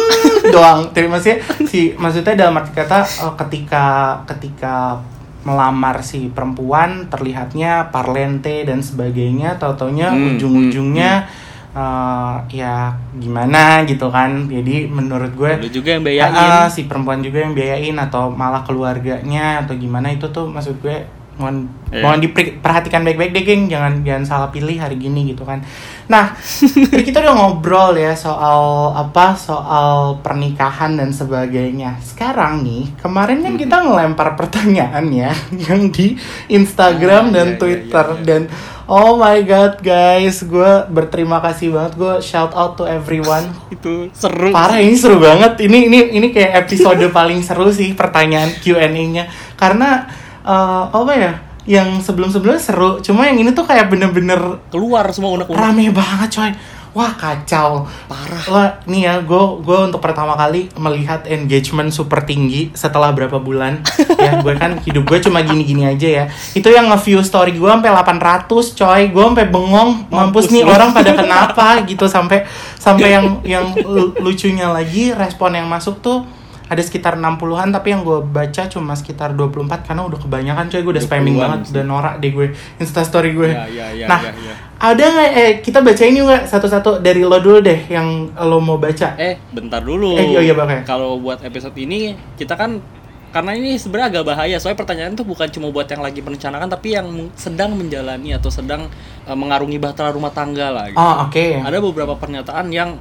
doang. Terima kasih. Si maksudnya dalam arti kata uh, ketika ketika melamar si perempuan terlihatnya parlente dan sebagainya tau taunya Hmm, ujung-ujungnya uh, ya gimana gitu kan jadi menurut gue Lu juga yang Ah, bayain. si perempuan juga yang biayain atau malah keluarganya atau gimana itu tuh maksud gue mohon Iya. mohon diperhatikan baik-baik deh geng jangan jangan salah pilih hari gini gitu kan nah kita udah ngobrol ya soal apa soal pernikahan dan sebagainya sekarang nih kemarin kan kita ngelempar pertanyaan ya yang di Instagram Ah, dan iya, iya, Twitter iya, iya. dan oh my god guys gue berterima kasih banget gue shout out to everyone Itu seru. Parah ini seru banget. Ini ini ini kayak episode paling seru sih pertanyaan Q&A-nya. Karena eh, apa ya? Yang sebelum-sebelumnya seru, cuma yang ini tuh kayak bener-bener Keluar semua unek-unek. rame banget coy. Wah kacau. Parah. Wah nih ya, gue gue untuk pertama kali melihat engagement super tinggi setelah berapa bulan. ya gue kan hidup gue cuma gini-gini aja ya. Itu yang nge-view story gue sampai 800 coy. Gue sampai bengong. Mampus Mampus nih orang pada kenapa gitu sampai sampai yang yang lu- lucunya lagi respon yang masuk tuh ada sekitar 60-an tapi yang gue baca cuma sekitar 24 karena udah kebanyakan coy gue udah spamming 20-an banget sih. udah norak deh gue insta story gue Ya, ya, ya, nah ya, ya. ada nggak eh kita bacain yuk nggak satu-satu dari lo dulu deh yang lo mau baca Eh, bentar dulu. Eh, iya, iya, Bang, ya. Kalau buat episode ini kita kan karena ini sebenarnya agak bahaya. Soalnya pertanyaan itu bukan cuma buat yang lagi merencanakan tapi yang sedang menjalani atau sedang eh, mengarungi bahtera rumah tangga lah gitu. oh oke Ada beberapa pernyataan yang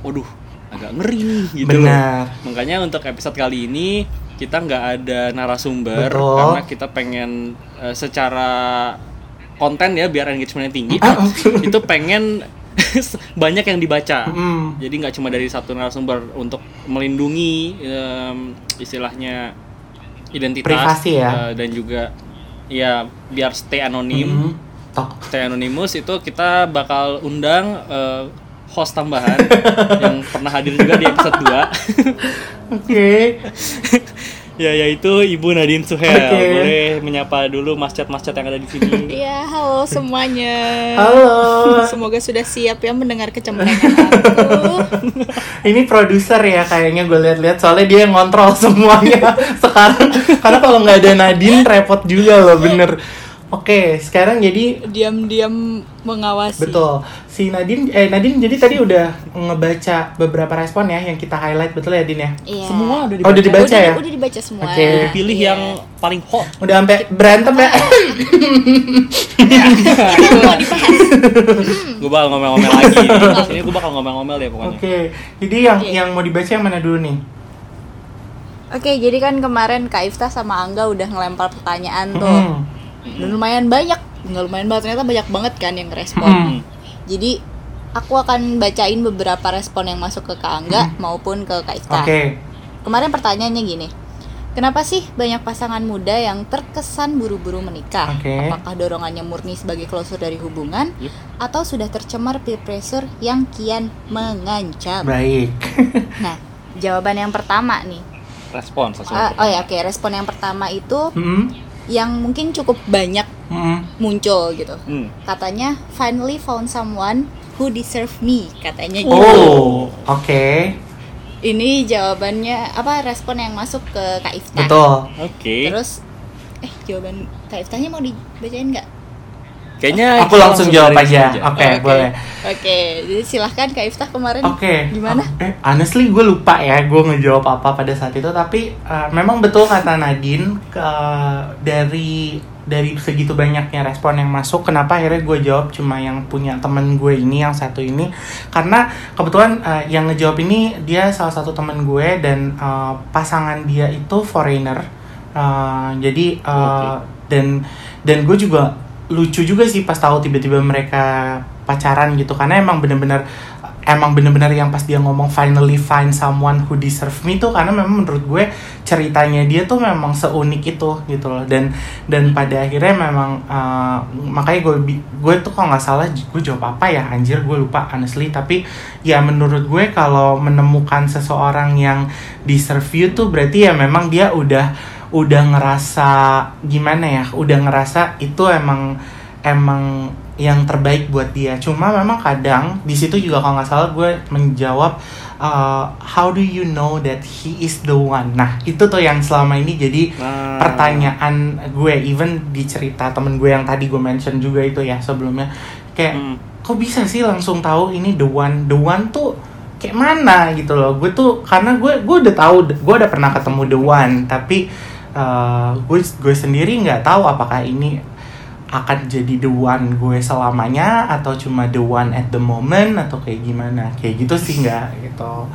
waduh, agak ngeri nih gitu. loh. benar Makanya untuk episode kali ini kita nggak ada narasumber Betul. karena kita pengen eh, secara konten ya biar engagementnya tinggi. Ah, itu pengen banyak yang dibaca. Mm. Jadi nggak cuma dari satu narasumber untuk melindungi em, istilahnya identitas Privasi ya. eh, dan juga ya biar stay anonim, Mm. Tok. stay anonymous itu kita bakal undang eh, host tambahan yang pernah hadir juga di episode 2 oke ya yaitu Ibu Nadine Suhel. Oke. Boleh menyapa dulu mascat-mascat yang ada di sini. Ya, halo semuanya. halo Semoga sudah siap ya mendengar kecemberangan aku. ini produser ya kayaknya gue lihat-lihat soalnya dia yang ngontrol semuanya sekarang karena kalau nggak ada Nadine repot juga loh bener oke sekarang jadi Diam-diam mengawasi. Betul. Si Nadine eh Nadine jadi tadi udah ngebaca beberapa respon ya yang kita highlight betul ya Din ya? Iya. Semua udah Oh, udah dibaca udah, ya? Udah dibaca semua. Oke. Pilih Iya. yang paling hot. Udah sampai berantem ya? Itu mau dibahas. gue bakal ngomel-ngomel lagi. Di sini gue bakal ngomel-ngomel deh pokoknya. Oke. Jadi yang Oke. yang mau dibaca yang mana dulu nih? Oke, jadi kan kemarin Kak Ifta sama Angga udah ngelempar pertanyaan tuh. Hmm. Dan lumayan banyak. Nggak lumayan banget, ternyata banyak banget kan yang respon. Hmm. Jadi aku akan bacain beberapa respon yang masuk ke Kak Angga maupun ke Kak Ifta. Oke. Kemarin pertanyaannya gini. Kenapa sih banyak pasangan muda yang terkesan buru-buru menikah? Oke. Apakah dorongannya murni sebagai closure dari hubungan Yup. atau sudah tercemar peer pressure yang kian mengancam? Baik. Nah, jawaban yang pertama nih. Respon. Ah, oh ya, oke, respon yang pertama itu Hmm. Yang mungkin cukup banyak Hmm. muncul gitu. Hmm. Katanya finally found someone who deserve me, katanya gitu. Oh, oke. Ini jawabannya apa respon yang masuk ke Kak Ifta. Betul. Oke. Terus eh jawaban Kak Iftanya mau dibacain nggak? Kayaknya Aku kita langsung jawab aja. Oke, boleh. Oke, jadi silahkan Kak Iftah kemarin Oke. gimana? Eh, honestly gue lupa ya gue ngejawab apa pada saat itu tapi uh, memang betul kata Nadine ke dari dari segitu banyaknya respon yang masuk kenapa akhirnya gue jawab cuma yang punya temen gue ini yang satu ini karena kebetulan uh, yang ngejawab ini dia salah satu temen gue dan uh, pasangan dia itu foreigner Uh, jadi uh, dan dan gue juga lucu juga sih pas tahu tiba-tiba mereka pacaran gitu. Karena emang bener-bener emang bener-bener yang pas dia ngomong finally find someone who deserve me tuh karena memang menurut gue ceritanya dia tuh memang seunik itu gitu loh. Dan dan pada akhirnya memang uh, makanya gue gue tuh kalau nggak salah gue jawab apa ya? Anjir gue lupa honestly. Tapi ya menurut gue kalau menemukan seseorang yang deserve you tuh berarti ya memang dia udah udah ngerasa gimana ya udah ngerasa itu emang emang yang terbaik buat dia. Cuma memang kadang di situ juga kalau nggak salah gue menjawab uh, how do you know that he is the one? Nah itu tuh yang selama ini jadi Nah. pertanyaan gue. Even di cerita temen gue yang tadi gue mention juga itu ya sebelumnya. Kayak Hmm. kok bisa sih langsung tahu ini the one? The one tuh kayak mana gitu loh? Gue tuh karena gue gue udah tahu gue udah pernah ketemu the one. Tapi eh, gue gue sendiri nggak tahu apakah ini akan jadi the one gue selamanya atau cuma the one at the moment atau kayak gimana kayak gitu sih nggak gitu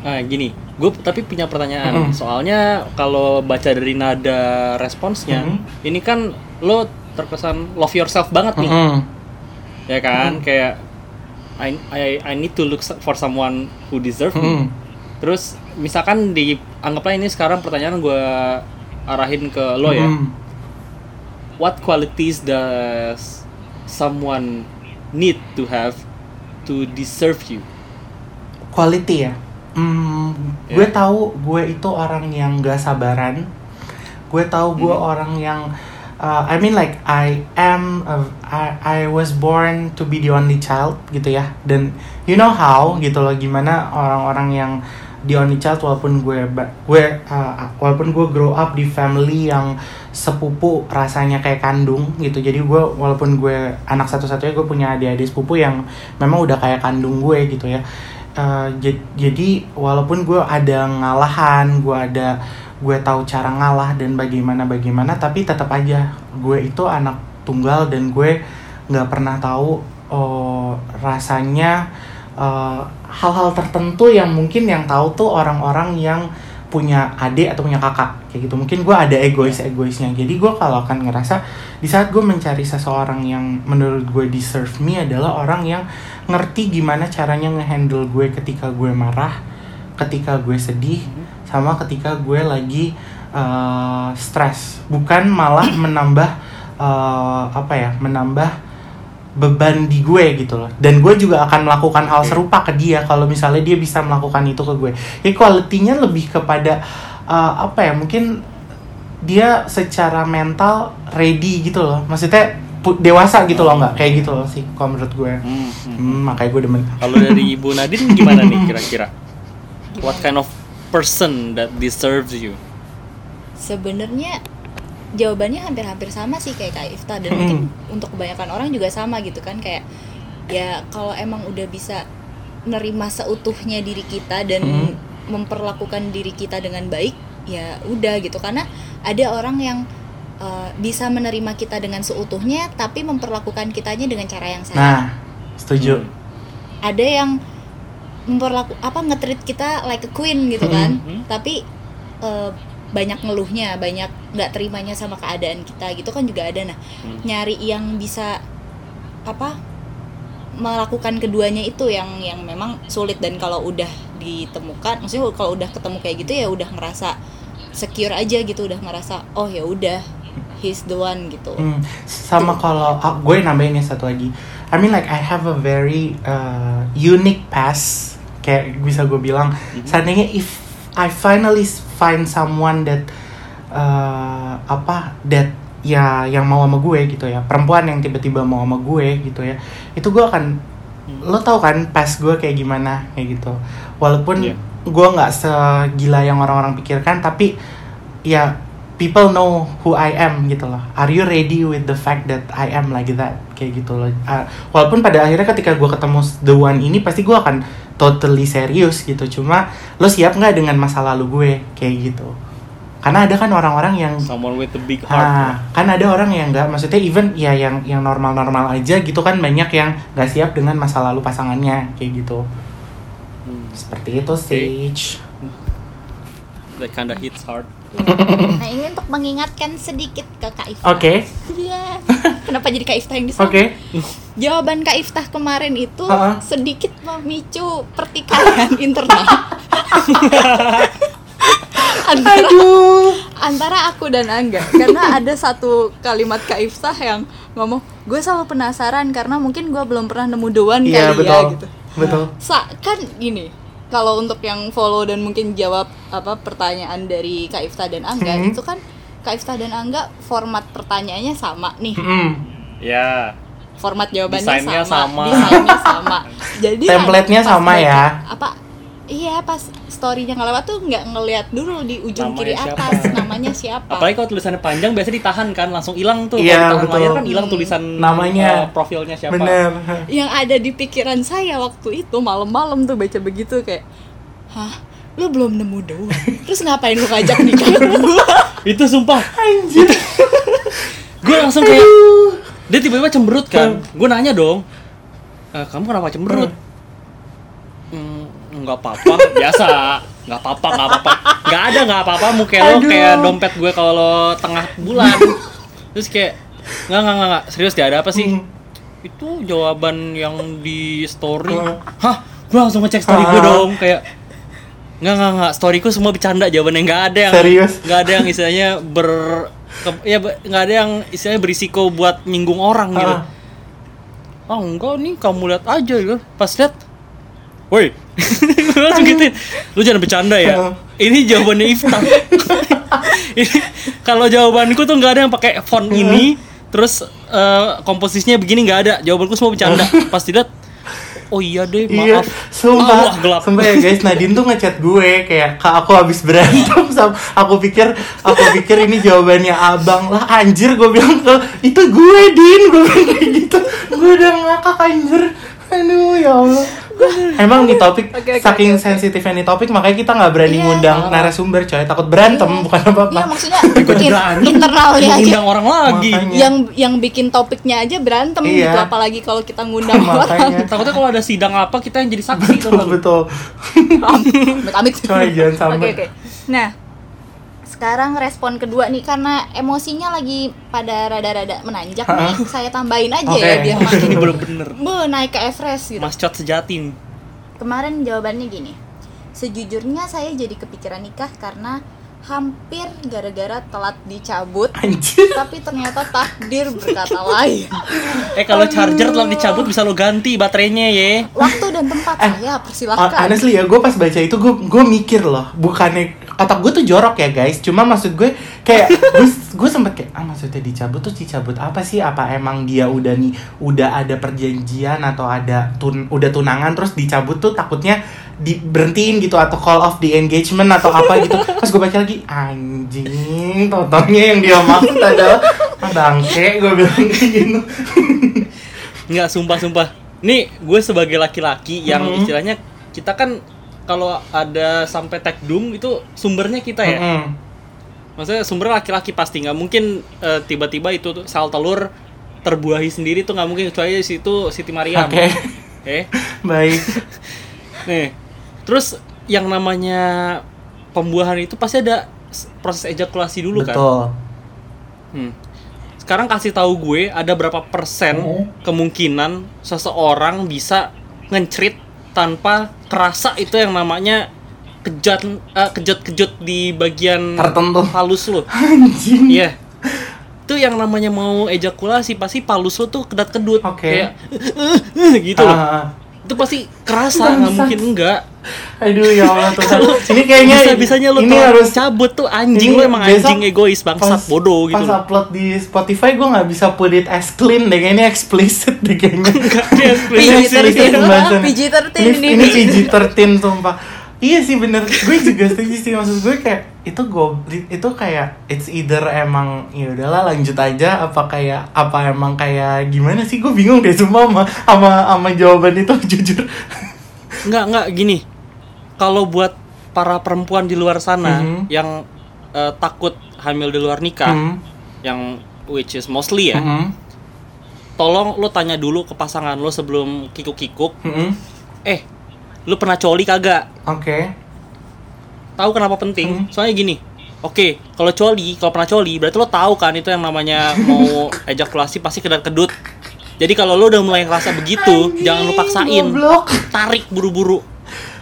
Nah gini, gue tapi punya pertanyaan. Mm-mm. Soalnya kalau baca dari nada responsnya, Mm-mm. ini kan lo terkesan love yourself banget nih, Mm-mm. ya kan? Kayak I, I I need to look for someone who deserve me. Mm-mm. Terus misalkan di anggaplah ini sekarang pertanyaan gue arahin ke lo ya. Mm-mm. What qualities does someone need to have to deserve you? quality ya Hmm, Ya. gue tahu gue itu orang yang gak sabaran gue tahu gue Hmm. orang yang uh, I mean like I am a, I I was born to be the only child gitu ya dan you know how gitu loh gimana orang-orang yang the only child walaupun gue gue uh, walaupun gue grow up di family yang sepupu rasanya kayak kandung gitu. Jadi gue walaupun gue anak satu-satunya gue punya adik-adik sepupu yang memang udah kayak kandung gue gitu ya. Uh, jad- jadi walaupun gue ada ngalahan gue ada gue tahu cara ngalah dan bagaimana bagaimana tapi tetap aja gue itu anak tunggal dan gue nggak pernah tahu oh, rasanya uh, hal-hal tertentu yang mungkin yang tahu tuh orang-orang yang punya adik atau punya kakak kayak gitu. Mungkin gue ada egois egoisnya jadi gue kalau akan ngerasa di saat gue mencari seseorang yang menurut gue deserve me adalah orang yang ngerti gimana caranya ngehandle gue ketika gue marah ketika gue sedih sama ketika gue lagi uh, stres. Bukan malah menambah uh, apa ya menambah beban di gue gitu loh dan gue juga akan melakukan hal serupa ke dia kalau misalnya dia bisa melakukan itu ke gue jadi kualitinya lebih kepada uh, apa ya mungkin dia secara mental ready gitu loh maksudnya dewasa gitu loh nggak kayak gitu loh sih kalau menurut gue Hmm, hmm. hmm, makanya gue demen Kalau dari Ibu Nadine gimana nih kira-kira? What kind of person that deserves you? sebenarnya jawabannya hampir-hampir sama sih kayak Kak Ifta dan Mm. mungkin untuk kebanyakan orang juga sama gitu kan kayak ya kalau emang udah bisa menerima seutuhnya diri kita dan Mm. memperlakukan diri kita dengan baik ya udah gitu karena ada orang yang uh, bisa menerima kita dengan seutuhnya tapi memperlakukan kitanya dengan cara yang salah nah setuju Hmm. ada yang memperlaku apa nge-treat kita like a queen gitu Hmm. kan Hmm. tapi eh, banyak ngeluhnya banyak nggak terimanya sama keadaan kita gitu kan juga ada nah Hmm. nyari yang bisa apa melakukan keduanya itu yang yang memang sulit dan kalau udah ditemukan maksudnya kalau udah ketemu kayak gitu ya udah ngerasa secure aja gitu udah ngerasa oh ya udah he's the one gitu Hmm, sama kalau ah, gue nambahin ya satu lagi. I mean like I have a very uh, unique past. Kayak bisa gue bilang, seandainya if I finally find someone that uh, apa that ya yang mau sama gue gitu ya, perempuan yang tiba-tiba mau sama gue gitu ya, itu gue akan lo tau kan pas gue kayak gimana kayak gitu. Walaupun Iya. gue nggak segila yang orang-orang pikirkan, tapi ya people know who I am gitu loh. Are you ready with the fact that I am like that? Kayak gitu loh. Ah, walaupun pada akhirnya ketika gue ketemu the one ini pasti gue akan totally serius gitu. Cuma lo siap nggak dengan masa lalu gue kayak gitu? Karena ada kan orang-orang yang Someone with a big heart. Ah, kan ada orang yang nggak, maksudnya even ya yang yang normal-normal aja gitu kan banyak yang nggak siap dengan masa lalu pasangannya kayak gitu. Hmm. Seperti itu stage. That kinda hits hard. nah ini untuk mengingatkan sedikit ke Kak Ifta Oke, Iya. Kenapa jadi Kak Iftah yang di sana? oke. Jawaban Kak Iftah kemarin itu Ha-ha. sedikit memicu pertikaian internal. antara, Aduh. antara aku dan Angga karena ada satu kalimat Kak Iftah yang ngomong gue selalu penasaran karena mungkin gue belum pernah nemu doan Iya kali betul. ya gitu. Betul. Sa kan gini kalau untuk yang follow dan mungkin jawab apa pertanyaan dari Kak Iftah dan Angga Hmm. itu kan Kak Iftah dan Angga format pertanyaannya sama nih Mm. Ya. format jawabannya Desainnya sama, sama. desainnya sama. Jadi Template-nya sama ya. Apa? Iya pas storynya ngelewat tuh nggak ngelihat dulu di ujung Namanya kiri siapa? atas namanya siapa. Apalagi kalau tulisannya panjang biasanya ditahan kan, langsung hilang tuh. Iya, Kalau tengah betul. layar kan hilang tulisan Namanya. eh, profilnya siapa. Bener. Yang ada di pikiran saya waktu itu malam-malam tuh baca begitu kayak, hah lu belum nemu doang. Terus ngapain lu ngajak nikah gua? Itu sumpah. Anjir. gue langsung kayak dia tiba-tiba cemberut kan. Gue nanya dong. "Eh, kamu kenapa cemberut? "Hmm, nggak apa-apa. Biasa. Nggak apa-apa nggak apa-apa. Nggak ada nggak apa-apa. Muka lo Aduh. kayak dompet gue kalau tengah bulan. Terus kayak nggak nggak nggak nggak. Serius dia ada apa sih? Hmm. itu jawaban yang di story. Hah? Gue langsung ngecek story gue Ah. dong. Kayak nggak nggak nggak. Storyku semua bercanda jawabannya nggak ada yang Serius? nggak ada yang istilahnya ber ke- ya be- nggak ada yang istilahnya berisiko buat nyinggung orang gitu. Ah. ah enggak nih kamu lihat aja gitu. Pas lihat woi. Langsung gituin lu jangan bercanda ya. Ah. ini jawabannya Iftar. Ini kalau jawabanku tuh nggak ada yang pakai font ini terus eh, komposisinya begini nggak ada. Jawabanku semua bercanda. Pas dilihat oh iya deh Iya, maaf. sumpah, Ah, wah, gelap. Sumpah ya guys, Nadine tuh ngechat gue kayak kak aku habis berantem sama aku pikir aku pikir ini jawabannya abang lah. Anjir gue bilang ke itu gue Din. Gue bilang kayak gitu. Gue udah ngakak anjir. Aduh ya Allah Emang nih topik Oke, oke, saking oke. sensitifnya nih topik makanya kita nggak berani Iya. ngundang narasumber coy takut berantem Iya. bukan apa apa Iya maksudnya in- internalnya aja undang orang lagi Makanya. yang yang bikin topiknya aja berantem Iya. gitu apalagi kalau kita ngundang orang takutnya kalau ada sidang apa kita yang jadi saksi tuh betul betul amit amit Coy, jangan sampai. oke oke nah sekarang respon kedua nih karena emosinya lagi pada rada-rada menanjak nih. Saya tambahin aja Oke. ya biar ini makin bener-bener Be, naik ke Everest gitu. Mascot sejati nih. kemarin jawabannya gini sejujurnya saya jadi kepikiran nikah karena hampir gara-gara telat dicabut anjir. tapi ternyata takdir berkata lain eh kalau charger telah dicabut bisa lo ganti baterainya ya waktu dan tempat Eh, saya persilahkan. Honestly ya, gue pas baca itu gue gue mikir loh, bukannya otak gue tuh jorok ya guys. Cuma maksud gue kayak gue gue sempet kayak ah maksudnya dicabut tuh dicabut apa sih? Apa emang dia udah nih udah ada perjanjian atau ada tun udah tunangan terus dicabut tuh takutnya di berhentiin gitu atau call off the engagement atau apa gitu. Pas gue baca lagi anjing, totonya yang dia maksud adalah ah, bangke gue bilang kayak gitu. nggak sumpah sumpah nih gue sebagai laki-laki yang Mhm. istilahnya kita kan kalau ada sampai tekdum itu sumbernya kita ya Mm-mm. maksudnya sumber laki-laki pasti nggak mungkin eh, tiba-tiba itu sel telur terbuahi sendiri tuh nggak mungkin kecuali di situ Siti Mariam Oke, eh baik. nih terus yang namanya pembuahan itu pasti ada proses ejakulasi dulu kan Betul. Hmm. Sekarang kasih tahu gue ada berapa persen Oh. kemungkinan seseorang bisa ngencrit tanpa kerasa itu yang namanya kejut eh, kejut-kejut di bagian Tertentu. halus lo. Anjing. Iya. Itu yang namanya mau ejakulasi pasti palus lo tuh kedat-kedut Oke. kayak gitu loh. Itu pasti kerasa nggak mungkin enggak. aduh ya Allah Tuhan. Ini kayaknya bisa-bisanya lo ini harus cabut tuh anjing ini lo emang besok anjing egois bangsat pas- bodoh gitu. Pas upload di Spotify gue nggak bisa put it as clean deh, kayaknya explicit deh kayaknya. Iya, Ini explicit PG-13 pembahasannya. PG-13 ini. ini. Ini PG-13 sumpah. Iya sih bener, gue juga setuju sih maksud gue kayak itu gue itu kayak it's either emang ya udahlah lanjut aja apa kayak apa emang kayak gimana sih gue bingung deh semua sama sama sama jawaban itu jujur. Nggak, nggak gini. Kalau buat para perempuan di luar sana Mhm. yang eh, takut hamil di luar nikah, Hmm. yang which is mostly ya, Hmm. tolong lo tanya dulu ke pasangan lo sebelum kikuk-kikuk, Hmm. eh, lo pernah coli kagak? Oke. Tahu kenapa penting? Hmm. Soalnya gini. Oke, kalau coli, kalau pernah coli, berarti lo tahu kan itu yang namanya mau ejakulasi pasti kedut-kedut. Jadi kalau lo udah mulai ngerasa begitu, jangan lo paksain. Goblok. Tarik buru-buru.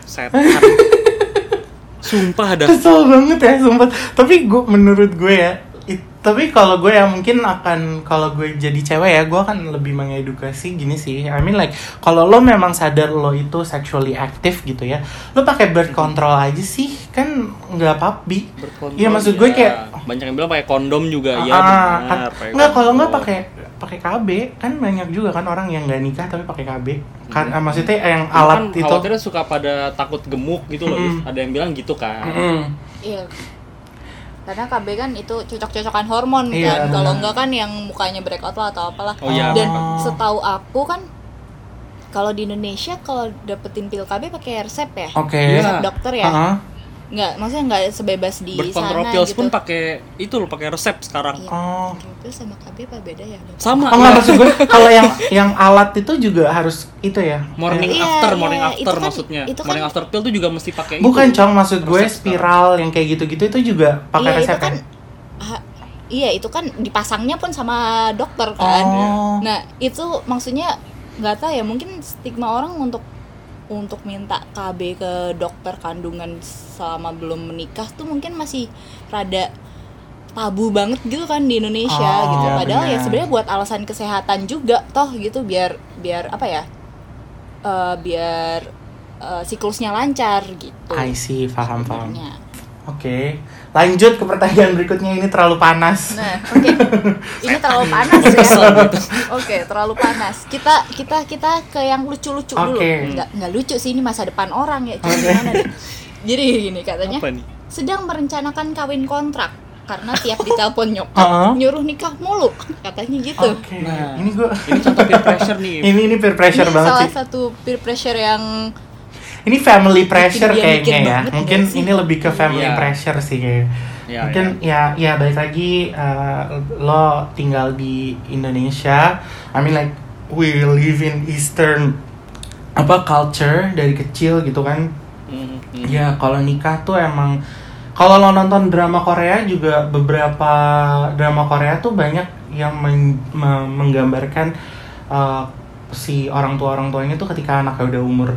Setan. Sumpah dah. Kesel banget ya sumpah. Tapi gue menurut gue ya, it- tapi kalau gue ya mungkin akan kalau gue jadi cewek ya, gue akan lebih mengedukasi gini sih. I mean like kalau lo memang sadar lo itu sexually active gitu ya, lo pakai birth control aja sih, kan nggak apa-apa. Berkontrol, Iya maksud gue ya. kayak banyak yang bilang pakai kondom juga ya benar. kan, pakai nggak kalau nggak pakai pakai KB kan banyak juga kan orang yang nggak nikah tapi pakai KB kan Hmm. maksudnya yang Kan alat itu khawatirnya suka pada takut gemuk gitu loh. Mm-mm. Ada yang bilang gitu kan. Mm-mm. Iya. Karena KB kan itu cocok-cocokan hormon Iya, kan. Kalau enggak kan yang mukanya breakout lah atau apalah. Oh iya. Dan Oh. setahu aku kan kalau di Indonesia kalau dapetin pil KB pakai resep ya. Oke. Iya. Resep dokter ya. Ah, nggak maksudnya nggak sebebas di sana gitu pun pakai itu loh pakai resep sekarang Iya. Oh. Control sama KB apa beda ya Dok? sama Oh ya. maksud gue kalau yang yang alat itu juga harus itu ya. morning Iya, after iya, morning itu after kan- maksudnya itu kan- morning after pill tuh juga mesti pakai Bukan itu. cong maksud gue Resep spiral yang kayak gitu-gitu itu juga pakai iya itu resep kan ya? ah, iya itu kan dipasangnya pun sama dokter kan Oh. nah itu maksudnya nggak tahu ya mungkin stigma orang untuk untuk minta KB ke dokter kandungan selama belum menikah tuh mungkin masih rada tabu banget gitu kan di Indonesia Oh, gitu padahal ya benar. sebenarnya buat alasan kesehatan juga toh gitu biar biar apa ya eh, biar eh, siklusnya lancar gitu I see, paham paham. Oke, lanjut ke pertanyaan berikutnya ini terlalu panas. Nah, oke. Ini terlalu panas ya. Oke, terlalu panas. Kita kita kita ke yang lucu-lucu dulu. Oke. Nggak nggak lucu sih ini masa depan orang ya. Cuma Oke. gimana. Jadi gini katanya, apa nih sedang merencanakan kawin kontrak karena tiap ditelepon nyokap Heeh. nyuruh nikah mulu katanya gitu. Oke, Nah. ini gue ini contoh peer pressure nih ini ini peer pressure Ini banget salah sih. satu peer pressure yang Ini family pressure kayaknya ya. banget Mungkin ini lebih ke family Iya. pressure sih kayak. Ya, Mungkin ya ya balik lagi eh, lo tinggal di Indonesia. I mean like we live in Eastern apa culture dari kecil gitu kan. Mhm, mhm. Ya kalau nikah tuh emang kalau lo nonton drama Korea juga beberapa drama Korea tuh banyak yang men- me- menggambarkan uh, si orang tua orang tuanya tuh ketika anaknya udah umur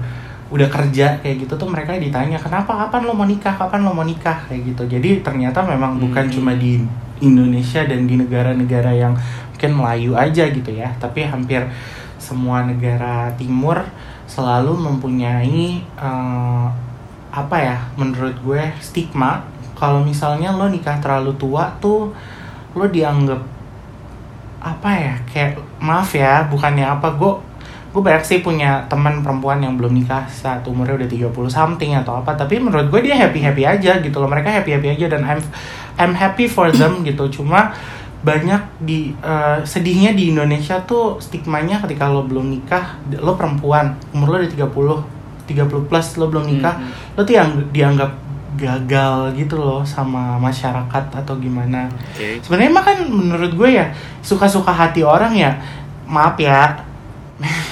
udah kerja kayak gitu tuh mereka ditanya kenapa? Kapan lo mau nikah? Kapan lo mau nikah? kayak gitu. Jadi ternyata memang bukan Hmm. cuma di Indonesia dan di negara-negara yang mungkin Melayu aja gitu ya tapi hampir semua negara timur selalu mempunyai eh, apa ya menurut gue stigma. Kalau misalnya lo nikah terlalu tua tuh lo dianggap apa ya kayak maaf ya bukannya apa gue gue banyak sih punya teman perempuan yang belum nikah saat umurnya udah 30 something atau apa tapi menurut gue dia happy happy aja gitu loh mereka happy happy aja dan I'm I'm happy for them gitu cuma banyak di eh, sedihnya di Indonesia tuh stigmanya ketika lo belum nikah lo perempuan umur lo udah 30 30 plus lo belum nikah Mhm. lo tuh yang dianggap gagal gitu loh sama masyarakat atau gimana Oke. sebenarnya mah kan menurut gue ya suka-suka hati orang ya maaf ya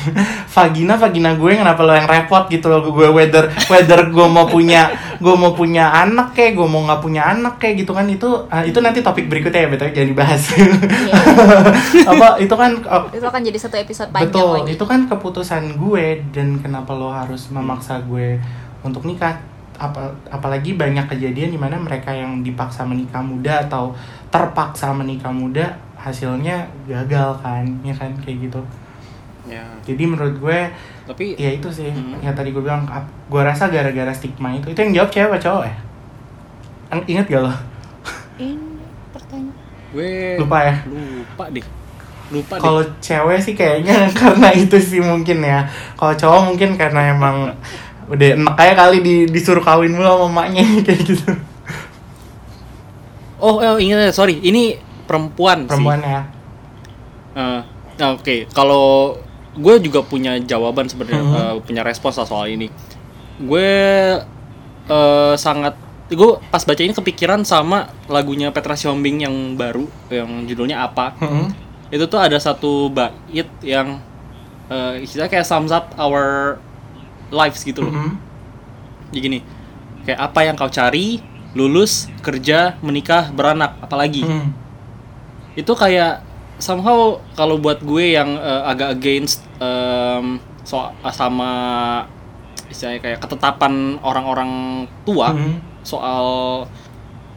vagina vagina gue kenapa lo yang repot gitu loh? Gue whether whether gue mau punya gue mau punya anak kayak gue mau nggak punya anak kayak gitu kan. Itu ah, itu nanti topik berikutnya ya betul jangan dibahas. Iya. apa itu kan oh, itu akan jadi satu episode panjang betul lagi. itu kan keputusan gue dan kenapa lo harus memaksa gue untuk nikah. Apa apalagi banyak kejadian di mana mereka yang dipaksa menikah muda atau terpaksa menikah muda hasilnya gagal kan ya kan? Kayak gitu ya. Jadi menurut gue tapi ya itu sih Hmm. yang tadi gue bilang gue rasa gara-gara stigma itu itu yang jawab cewek apa cowok ya? Ang- ingat gak lo? Ini pertanyaan. gue lupa ya? lupa deh. Lupa deh. Kalau cewek sih kayaknya karena itu sih mungkin ya. Kalau cowok mungkin karena emang udah enak kayak kali di, disuruh kawin mulu sama maknya kayak gitu. Oh, oh ingat sorry. Ini perempuan, perempuan sih ya. Eh, nah, oke. Kalau gue juga punya jawaban sebenarnya Mhm. eh, punya respons lah soal ini gue eh, sangat gue pas baca ini kepikiran sama lagunya Petra Siombing yang baru yang judulnya apa Mm-mm. itu tuh ada satu bait yang eh istilahnya kayak sums up our lives gitu loh. Mm-mm. Jadi gini, kayak apa yang kau cari, lulus, kerja, menikah, beranak, apalagi. Mm. Itu kayak somehow kalau buat gue yang eh, agak against em, so sama istilahnya kayak ketetapan orang-orang tua Mm. soal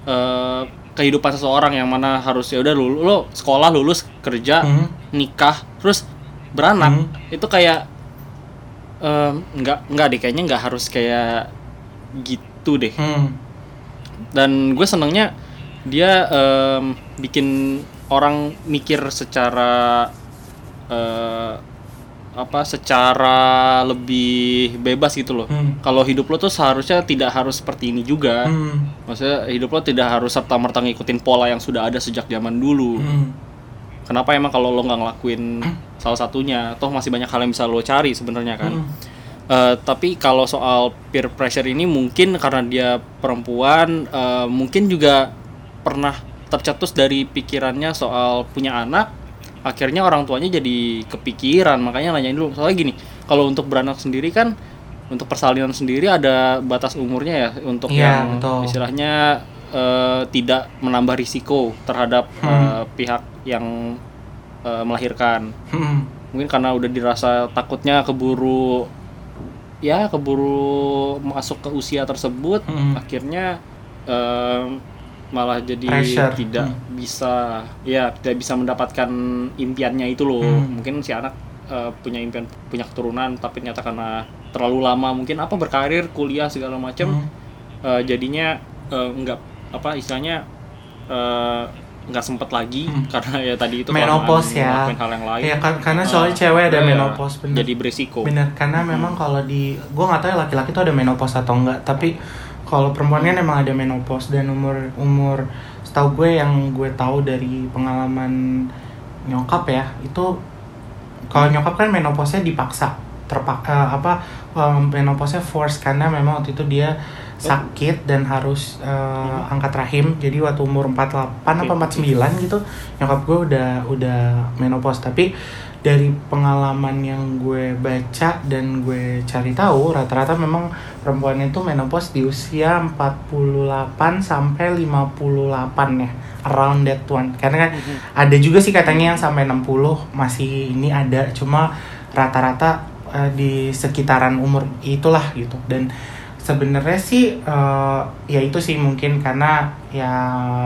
eh, kehidupan seseorang yang mana harus ya udah lulus lo sekolah lulus kerja Mm. nikah terus beranak Hmm. itu kayak em, nggak nggak deh kayaknya nggak harus kayak gitu deh Mm. dan gue senengnya dia em, bikin orang mikir secara eh, apa secara lebih bebas gitu loh Hmm. kalau hidup lo tuh seharusnya tidak harus seperti ini juga Mm. maksudnya hidup lo tidak harus serta merta ngikutin pola yang sudah ada sejak zaman dulu Mm. kenapa emang kalau lo nggak ngelakuin salah satunya toh masih banyak hal yang bisa lo cari sebenarnya kan Mm. Eh, tapi kalau soal peer pressure ini mungkin karena dia perempuan, eh, mungkin juga pernah tercetus dari pikirannya soal punya anak. Akhirnya orang tuanya jadi kepikiran, makanya nanyain dulu. Soalnya gini, kalau untuk beranak sendiri kan, untuk persalinan sendiri ada batas umurnya ya, untuk Iya, yang betul. istilahnya eh, tidak menambah risiko terhadap Hmm. eh, pihak yang eh, melahirkan Hmm. mungkin karena udah dirasa takutnya keburu ya keburu masuk ke usia tersebut Hmm. akhirnya em, malah jadi Pressure. tidak Hmm. bisa ya tidak bisa mendapatkan impiannya itu loh Hmm. mungkin si anak eh, punya impian punya keturunan tapi ternyata karena terlalu lama mungkin apa berkarir kuliah segala macam Hmm. eh, jadinya eh, nggak apa istilahnya eh, nggak sempet lagi Hmm. karena ya tadi itu Menopause ya. hal yang lain Iya kan karena soalnya Ah, cewek ada iya, menopause bener. jadi berisiko Bener, karena memang kalau di gue nggak tahu ya laki-laki tuh ada menopause atau enggak, tapi kalau perempuan kan emang ada menopause dan umur umur setahu gue yang gue tahu dari pengalaman nyokap ya itu kalau nyokap kan menopause-nya dipaksa terpak eh, apa um, menopause-nya force karena memang waktu itu dia sakit dan harus eh, angkat rahim. Jadi waktu umur 48 apa 49 gitu nyokap gue udah udah menopause. Tapi dari pengalaman yang gue baca dan gue cari tahu rata-rata memang perempuan itu menopause di usia 48 sampai 58 ya around that one. Karena kan ada juga sih katanya yang sampai 60 masih ini ada cuma rata-rata eh, di sekitaran umur itulah gitu. Dan sebenarnya sih eh, ya itu sih mungkin karena ya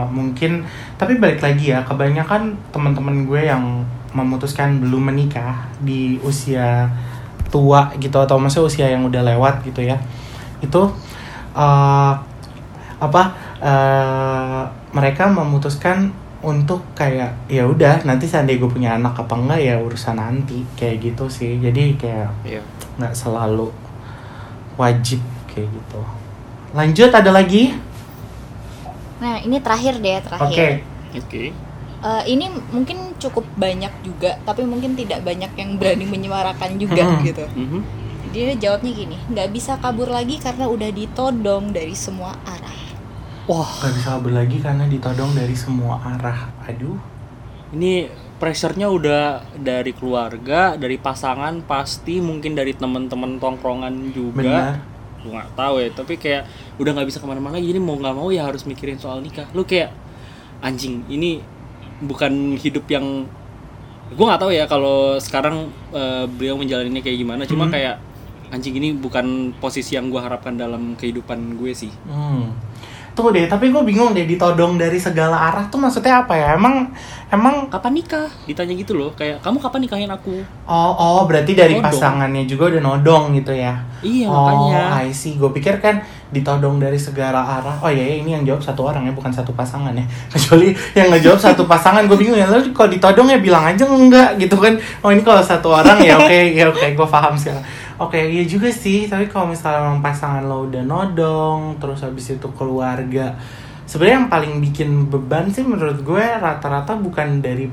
mungkin tapi balik lagi ya kebanyakan teman-teman gue yang memutuskan belum menikah di usia tua gitu atau maksudnya usia yang udah lewat gitu ya itu eh, apa eh, mereka memutuskan untuk kayak ya udah nanti seandainya gue punya anak apa enggak ya urusan nanti kayak gitu sih jadi kayak Iya. nggak selalu wajib kayak gitu lanjut ada lagi Nah, ini terakhir deh, oke terakhir. oke Eh, ini mungkin cukup banyak juga, tapi mungkin tidak banyak yang berani menyuarakan juga Hmm. gitu. Mhm. Dia jawabnya gini, nggak bisa kabur lagi karena udah ditodong dari semua arah. wah nggak bisa kabur lagi karena ditodong dari semua arah aduh ini pressure-nya udah dari keluarga dari pasangan pasti mungkin dari teman-teman tongkrongan juga benar gue nggak tahu ya tapi kayak udah nggak bisa ke mana-mana lagi jadi mau nggak mau ya harus mikirin soal nikah lu kayak anjing ini bukan hidup yang gue nggak tahu ya kalau sekarang eh, beliau menjalaninya kayak gimana cuma Mhm. kayak anjing ini bukan posisi yang gue harapkan dalam kehidupan gue sih hmm. Tuh deh, tapi gue bingung deh ditodong dari segala arah tuh maksudnya apa ya? Emang emang kapan nikah ditanya gitu loh kayak kamu kapan nikahin aku oh oh berarti dari Nodong. pasangannya juga udah nodong gitu ya? iya oh, makanya I see. Gue pikir kan ditodong dari segala arah. Oh iya, iya, ini yang jawab satu orang ya, bukan satu pasangan ya. Kecuali yang ngejawab satu pasangan, gue bingung ya. Lalu kalau ditodong ya bilang aja enggak gitu kan. Oh ini kalau satu orang ya oke, ya oke, gue paham sekarang. Oke, iya juga sih. Tapi kalau misalnya memang pasangan lo udah nodong, terus habis itu keluarga, sebenarnya yang paling bikin beban sih menurut gue rata-rata bukan dari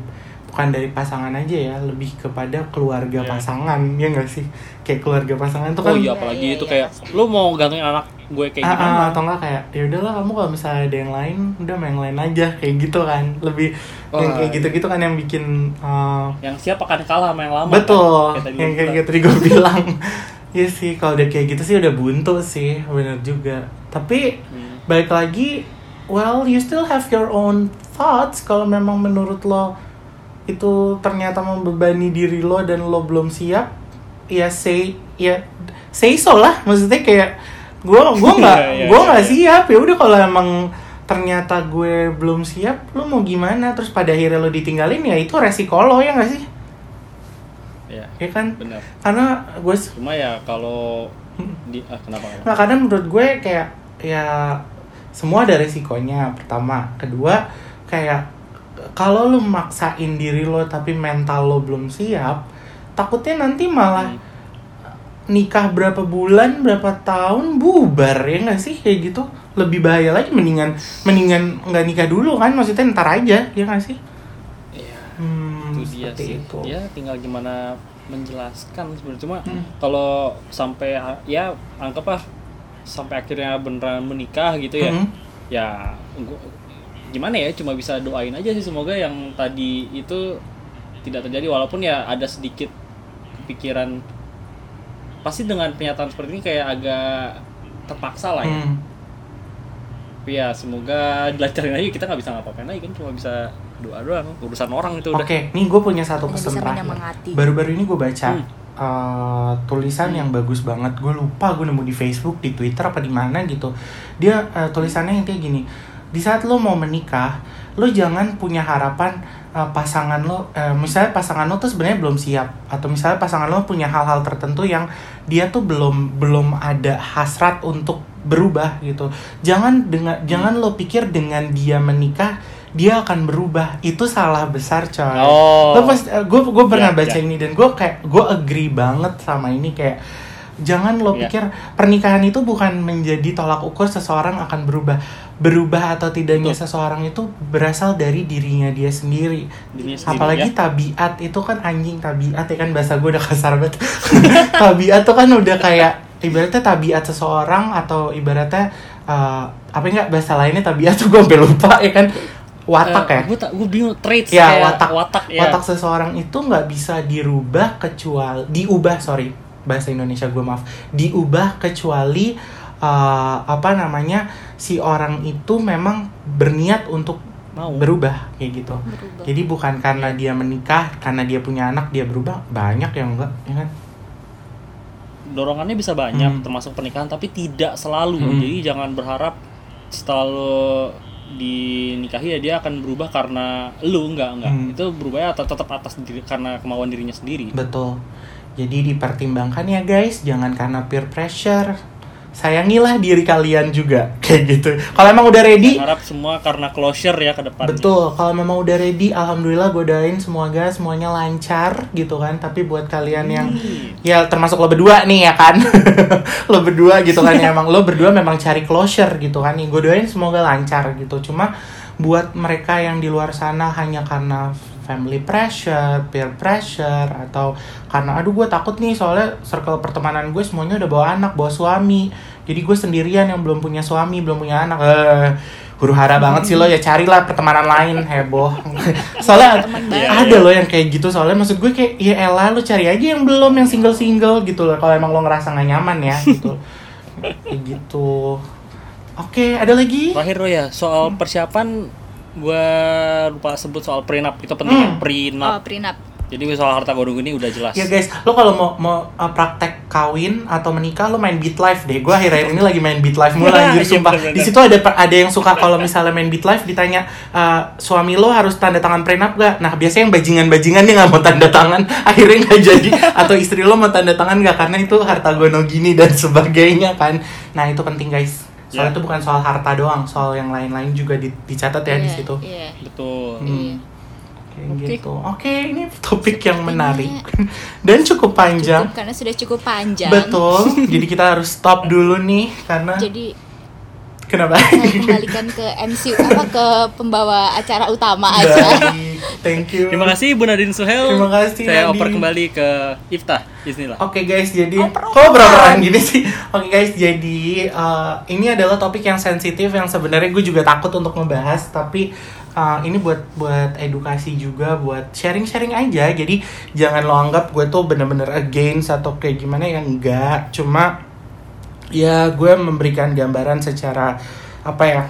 bukan dari pasangan aja ya, lebih kepada keluarga Iya. pasangan, ya enggak sih? Kayak keluarga pasangan itu oh kan iya Iya, apalagi iya, itu iya, kayak lu mau gantungin anak gue kayak Ah, ah, gimana atau enggak kayak ya udahlah kamu kalau misalnya ada yang lain udah main lain aja kayak gitu kan. Lebih yang Wah, kayak gitu gitu kan yang bikin uh, yang siap akan kalah sama yang lama betul kan? yang kayak gitu gue bilang. Iya sih kalau udah kayak gitu sih udah buntu sih bener juga. Tapi Hmm. balik lagi well you still have your own thoughts. Kalau memang menurut lo itu ternyata membebani diri lo dan lo belum siap ya say ya say so lah. Maksudnya kayak gue gua nggak Iya, iya, gue iya, nggak iya. siap. Ya udah kalau emang ternyata gue belum siap lo mau gimana? Terus pada akhirnya lo ditinggalin ya itu resiko lo ya nggak sih? Iya, ya kan? benar. Karena gue cuma ya kalau di ah, kenapa kenapa? Nah kadang menurut gue kayak ya semua ada resikonya. Pertama, kedua kayak kalau lu maksain diri lo tapi mental lo belum siap, takutnya nanti malah Hmm. Nikah berapa bulan berapa tahun bubar ya nggak sih? Kayak gitu. Lebih bahaya lagi mendingan mendingan nggak nikah dulu kan? Maksudnya ntar aja ya nggak sih? Iya, hmm, itu dia sih. itu. Ya tinggal gimana menjelaskan sebenarnya. Cuma Hmm. kalau sampai ya anggaplah sampai akhirnya beneran menikah gitu ya. Hmm. ya gua- gimana ya? Cuma bisa doain aja sih. Semoga yang tadi itu tidak terjadi. Walaupun ya ada sedikit kepikiran pasti dengan pernyataan seperti ini kayak agak terpaksa lah ya Hmm. tapi ya semoga dilancarin aja kita nggak bisa ngapa-ngapain lagi kan cuma bisa doa doang urusan orang itu udah Oke, nih gue punya satu pesan terakhir. Baru-baru ini gue baca Hmm. uh, tulisan yang bagus banget. Gue lupa gue nemu di Facebook, di Twitter apa di mana gitu. Dia uh, tulisannya yang kayak gini. Di saat lo mau menikah, lo jangan punya harapan uh, pasangan lo, uh, misalnya pasangan lo tuh sebenarnya belum siap, atau misalnya pasangan lo punya hal-hal tertentu yang dia tuh belum belum ada hasrat untuk berubah gitu. Jangan dengan jangan lo pikir dengan dia menikah dia akan berubah. Itu salah besar coy. Oh. Lo pas gue gue pernah Ya, baca ya. ini dan gue kayak gue agree banget sama ini kayak jangan lo Ya. pikir pernikahan itu bukan menjadi tolak ukur seseorang akan berubah. Berubah atau tidaknya Betul. seseorang itu berasal dari dirinya dia sendiri. Dirinya sendiri, apalagi ya. tabiat itu kan anjing tabiat ya kan? Bahasa gue udah kasar banget. Tabiat tuh kan udah kayak ibaratnya tabiat seseorang atau ibaratnya eh, apa enggak bahasa lainnya tabiat tuh gue sampai lupa ya kan? Watak ya? gue tak gue bingung traits ya kayak watak. watak ya. Watak seseorang itu nggak bisa dirubah kecuali diubah sorry bahasa Indonesia gue maaf diubah kecuali uh, apa namanya si orang itu memang berniat untuk mau berubah kayak gitu Berubah. jadi bukan karena dia menikah karena dia punya anak dia berubah banyak yang enggak ya kan dorongannya bisa banyak Hmm. termasuk pernikahan tapi tidak selalu Hmm. jadi jangan berharap setelah dinikahi ya dia akan berubah karena lu enggak enggak Hmm. itu berubah ya tetap atas diri karena kemauan dirinya sendiri betul jadi dipertimbangkan ya guys jangan karena peer pressure sayangilah diri kalian juga kayak gitu kalau emang udah ready harap semua karena closure ya ke depannya Betul, kalau memang udah ready, alhamdulillah godain semoga semuanya lancar gitu kan. Tapi buat kalian yang Hmm. ya termasuk lo berdua nih ya kan, lo berdua gitu kan ya emang lo berdua memang cari closure gitu kan. Nih godain semoga lancar gitu. Cuma buat mereka yang di luar sana hanya karena family pressure, peer pressure atau karena aduh gue takut nih soalnya circle pertemanan gue semuanya udah bawa anak, bawa suami. Jadi gue sendirian yang belum punya suami, belum punya anak. Eh, huru hara banget sih lo ya carilah pertemanan lain heboh. soalnya ada loh yang kayak gitu soalnya maksud gue kayak ya elah lo cari aja yang belum yang single single gitu loh kalau emang lo ngerasa gak nyaman ya gitu kayak gitu oke ada lagi terakhir lo ya soal persiapan gua lupa sebut soal prenup. Itu penting ya Hmm. prenup. Oh, prenup. jadi soal harta gondong ini udah jelas. Ya guys lo kalau mau mau uh, praktek kawin atau menikah lo main beat life deh. Gue akhir-akhir ini lagi main beat life mulu anjir Iya, sumpah. di situ ada ada yang suka kalau misalnya main beat life ditanya uh, suami lo harus tanda tangan prenup gak nah biasanya yang bajingan-bajingan dia nggak mau tanda tangan. Akhirnya nggak jadi. Atau istri lo mau tanda tangan gak karena itu harta gono gini dan sebagainya kan. Nah itu penting guys soalnya Ya. itu bukan soal harta doang soal yang lain-lain juga di- dicatat ya di Iya, situ Iya. betul Hmm. Iya. Kayak Oke. gitu oke ini topik yang Sepertinya- menarik dan cukup panjang Cukup, karena sudah cukup panjang. Betul. Jadi kita harus stop dulu nih karena Jadi kenapa? saya kembalikan ke MC apa ke pembawa acara utama aja. Baik, Thank you. terima kasih Bu Nadine Suhel Terima kasih, saya Nadine. oper kembali ke Iftah Bismillah Oke guys, jadi Oper-operan. kok beroperan gini sih? Oke guys, jadi uh, ini adalah topik yang sensitif yang sebenarnya gue juga takut untuk ngebahas, tapi uh, ini buat buat edukasi juga, buat sharing-sharing aja. Jadi jangan lo anggap gue tuh bener-bener against atau kayak gimana ya enggak. Cuma ya gue memberikan gambaran secara apa ya?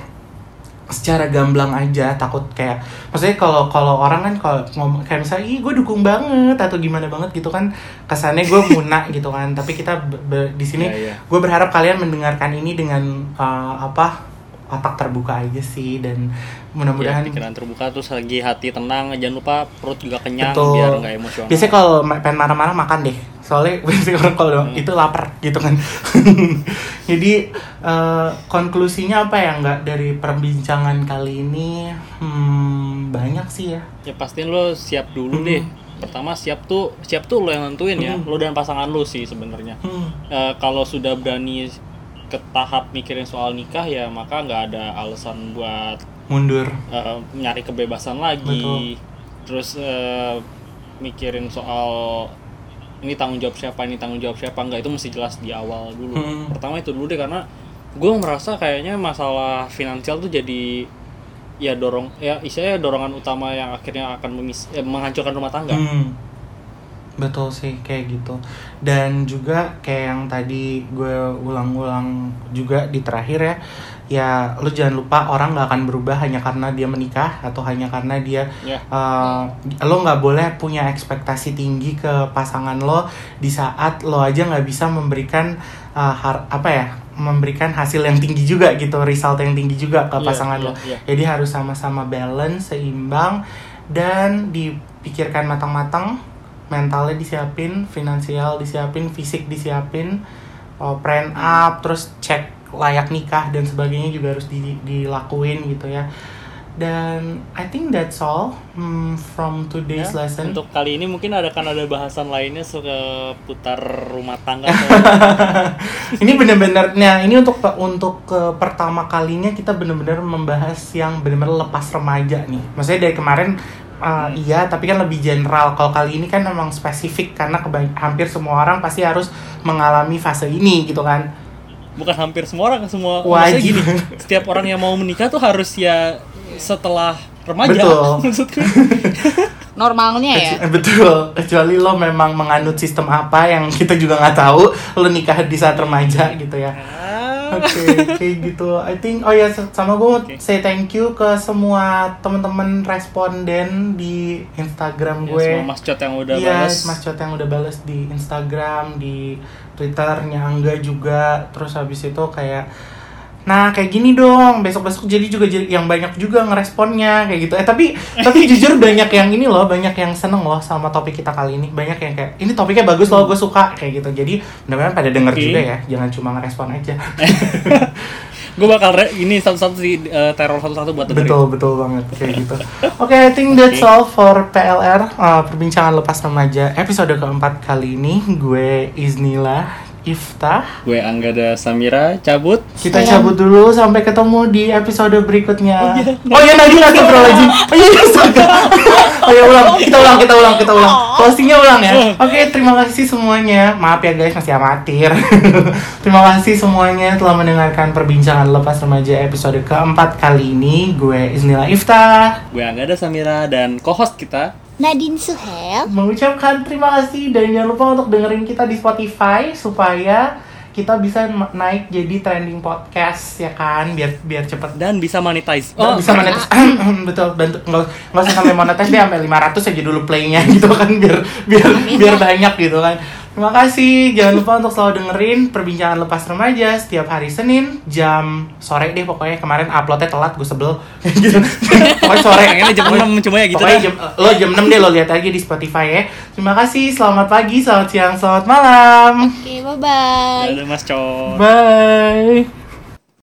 secara gamblang aja takut kayak maksudnya kalau kalau orang kan kalau ngomong kayak misalnya ih gue dukung banget atau gimana banget gitu kan kesannya gue muna gitu kan tapi kita di sini Iya, iya. gue berharap kalian mendengarkan ini dengan uh, apa otak terbuka aja sih dan ya, mudah-mudahan pikiran terbuka terus lagi hati tenang jangan lupa perut juga kenyang Betul. biar nggak emosional biasanya kalau pengen marah-marah makan deh soalnya biasanya orang kalau Hmm. itu lapar gitu kan. Jadi eh, konklusinya apa ya? Nggak dari perbincangan kali ini hmm, banyak sih ya. Ya pastiin lo siap dulu Hmm. deh. Pertama siap tuh siap tuh lo yang nentuin ya. Hmm. lo dan pasangan lo sih sebenarnya. Hmm, Eh, kalau sudah berani ke tahap mikirin soal nikah ya maka nggak ada alasan buat mundur. eh, nyari kebebasan lagi. Betul. terus eh, mikirin soal ini tanggung jawab siapa ini tanggung jawab siapa enggak itu mesti jelas di awal dulu Hmm. pertama itu dulu deh karena gue merasa kayaknya masalah finansial tuh jadi ya dorong ya istilahnya dorongan utama yang akhirnya akan memis eh, menghancurkan rumah tangga Hmm. Betul sih kayak gitu. Dan juga kayak yang tadi gue ulang-ulang juga di terakhir ya, ya lu jangan lupa orang nggak akan berubah hanya karena dia menikah atau hanya karena dia ya uh, lo nggak boleh punya ekspektasi tinggi ke pasangan lo di saat lo aja nggak bisa memberikan uh, har- apa ya memberikan hasil yang tinggi juga gitu result yang tinggi juga ke Iya, pasangan iya, lo iya. jadi harus sama-sama balance seimbang dan dipikirkan matang-matang mentalnya disiapin finansial disiapin fisik disiapin uh, plan up terus cek layak nikah dan sebagainya juga harus di- dilakuin gitu ya. Dan I think that's all hmm, from today's Ya, lesson. untuk kali ini mungkin ada kan ada bahasan lainnya seputar rumah tangga atau ini bener-bener nah ini untuk untuk ke pertama kalinya kita bener-bener membahas yang bener-bener lepas remaja nih. Maksudnya dari kemarin uh, iya tapi kan lebih general. Kalau kali ini kan memang spesifik karena hampir semua orang pasti harus mengalami fase ini gitu kan bukan hampir semua orang semua maksudnya Wajib. gini setiap orang yang mau menikah tuh harus ya setelah remaja Betul. maksudku normalnya ya betul kecuali lo memang menganut sistem apa yang kita juga nggak tahu lo nikah di saat remaja gitu ya Oke, kayak gitu. I think oh ya sama gue Oke. say thank you ke semua teman-teman responden di Instagram Ya, gue. semua mas Cot yang udah Iya, balas Mas Cot yang udah balas di Instagram, di Twitternya Angga juga. Terus habis itu kayak Nah kayak gini dong besok-besok jadi juga jadi yang banyak juga ngeresponnya kayak gitu. Eh tapi tapi jujur banyak yang ini loh banyak yang seneng loh sama topik kita kali ini. Banyak yang kayak ini topiknya bagus loh gue suka kayak gitu. Jadi mudah-mudahan pada denger Oke. juga ya. Jangan cuma ngerespon aja. gue bakal re- ini satu-satu sih eh, teror satu-satu buat dengerin betul betul banget kayak gitu. Oke I think that's all for PLR uh, perbincangan lepas remaja episode keempat kali ini. Gue Iznila Iftah. gue Anggada Samira cabut Kita Sayang. cabut dulu sampai ketemu di episode berikutnya. Oh iya tadi nggak lagi. Oh iya astaga. Oh iya ulang, kita ulang, kita ulang, kita ulang. Closingnya ulang ya. Oke, terima kasih semuanya. Maaf ya guys masih amatir. terima kasih semuanya telah mendengarkan perbincangan lepas remaja episode keempat kali ini. Gue Iznila Iftah gue Anggada Samira dan co-host kita Nadine Suhel mengucapkan terima kasih dan jangan lupa untuk dengerin kita di Spotify supaya kita bisa naik jadi trending podcast ya kan? Biar biar cepet. Dan bisa monetize. Oh, bisa monetis betul bantu. Nggak nggak usah sampai monetis deh sampai 500 aja dulu playnya gitu kan? Biar biar biar banyak gitu kan terima kasih. Jangan lupa untuk selalu dengerin perbincangan lepas remaja setiap hari Senin jam sore deh pokoknya. Kemarin uploadnya telat gue sebel. Gitu. Pokoknya sore pengennya jam 6 cuma ya gitu pokoknya jam, lo jam 6 deh lo lihat aja di Spotify ya. Terima kasih selamat pagi selamat siang selamat malam. Oke bye bye Dadah, Mas Cot bye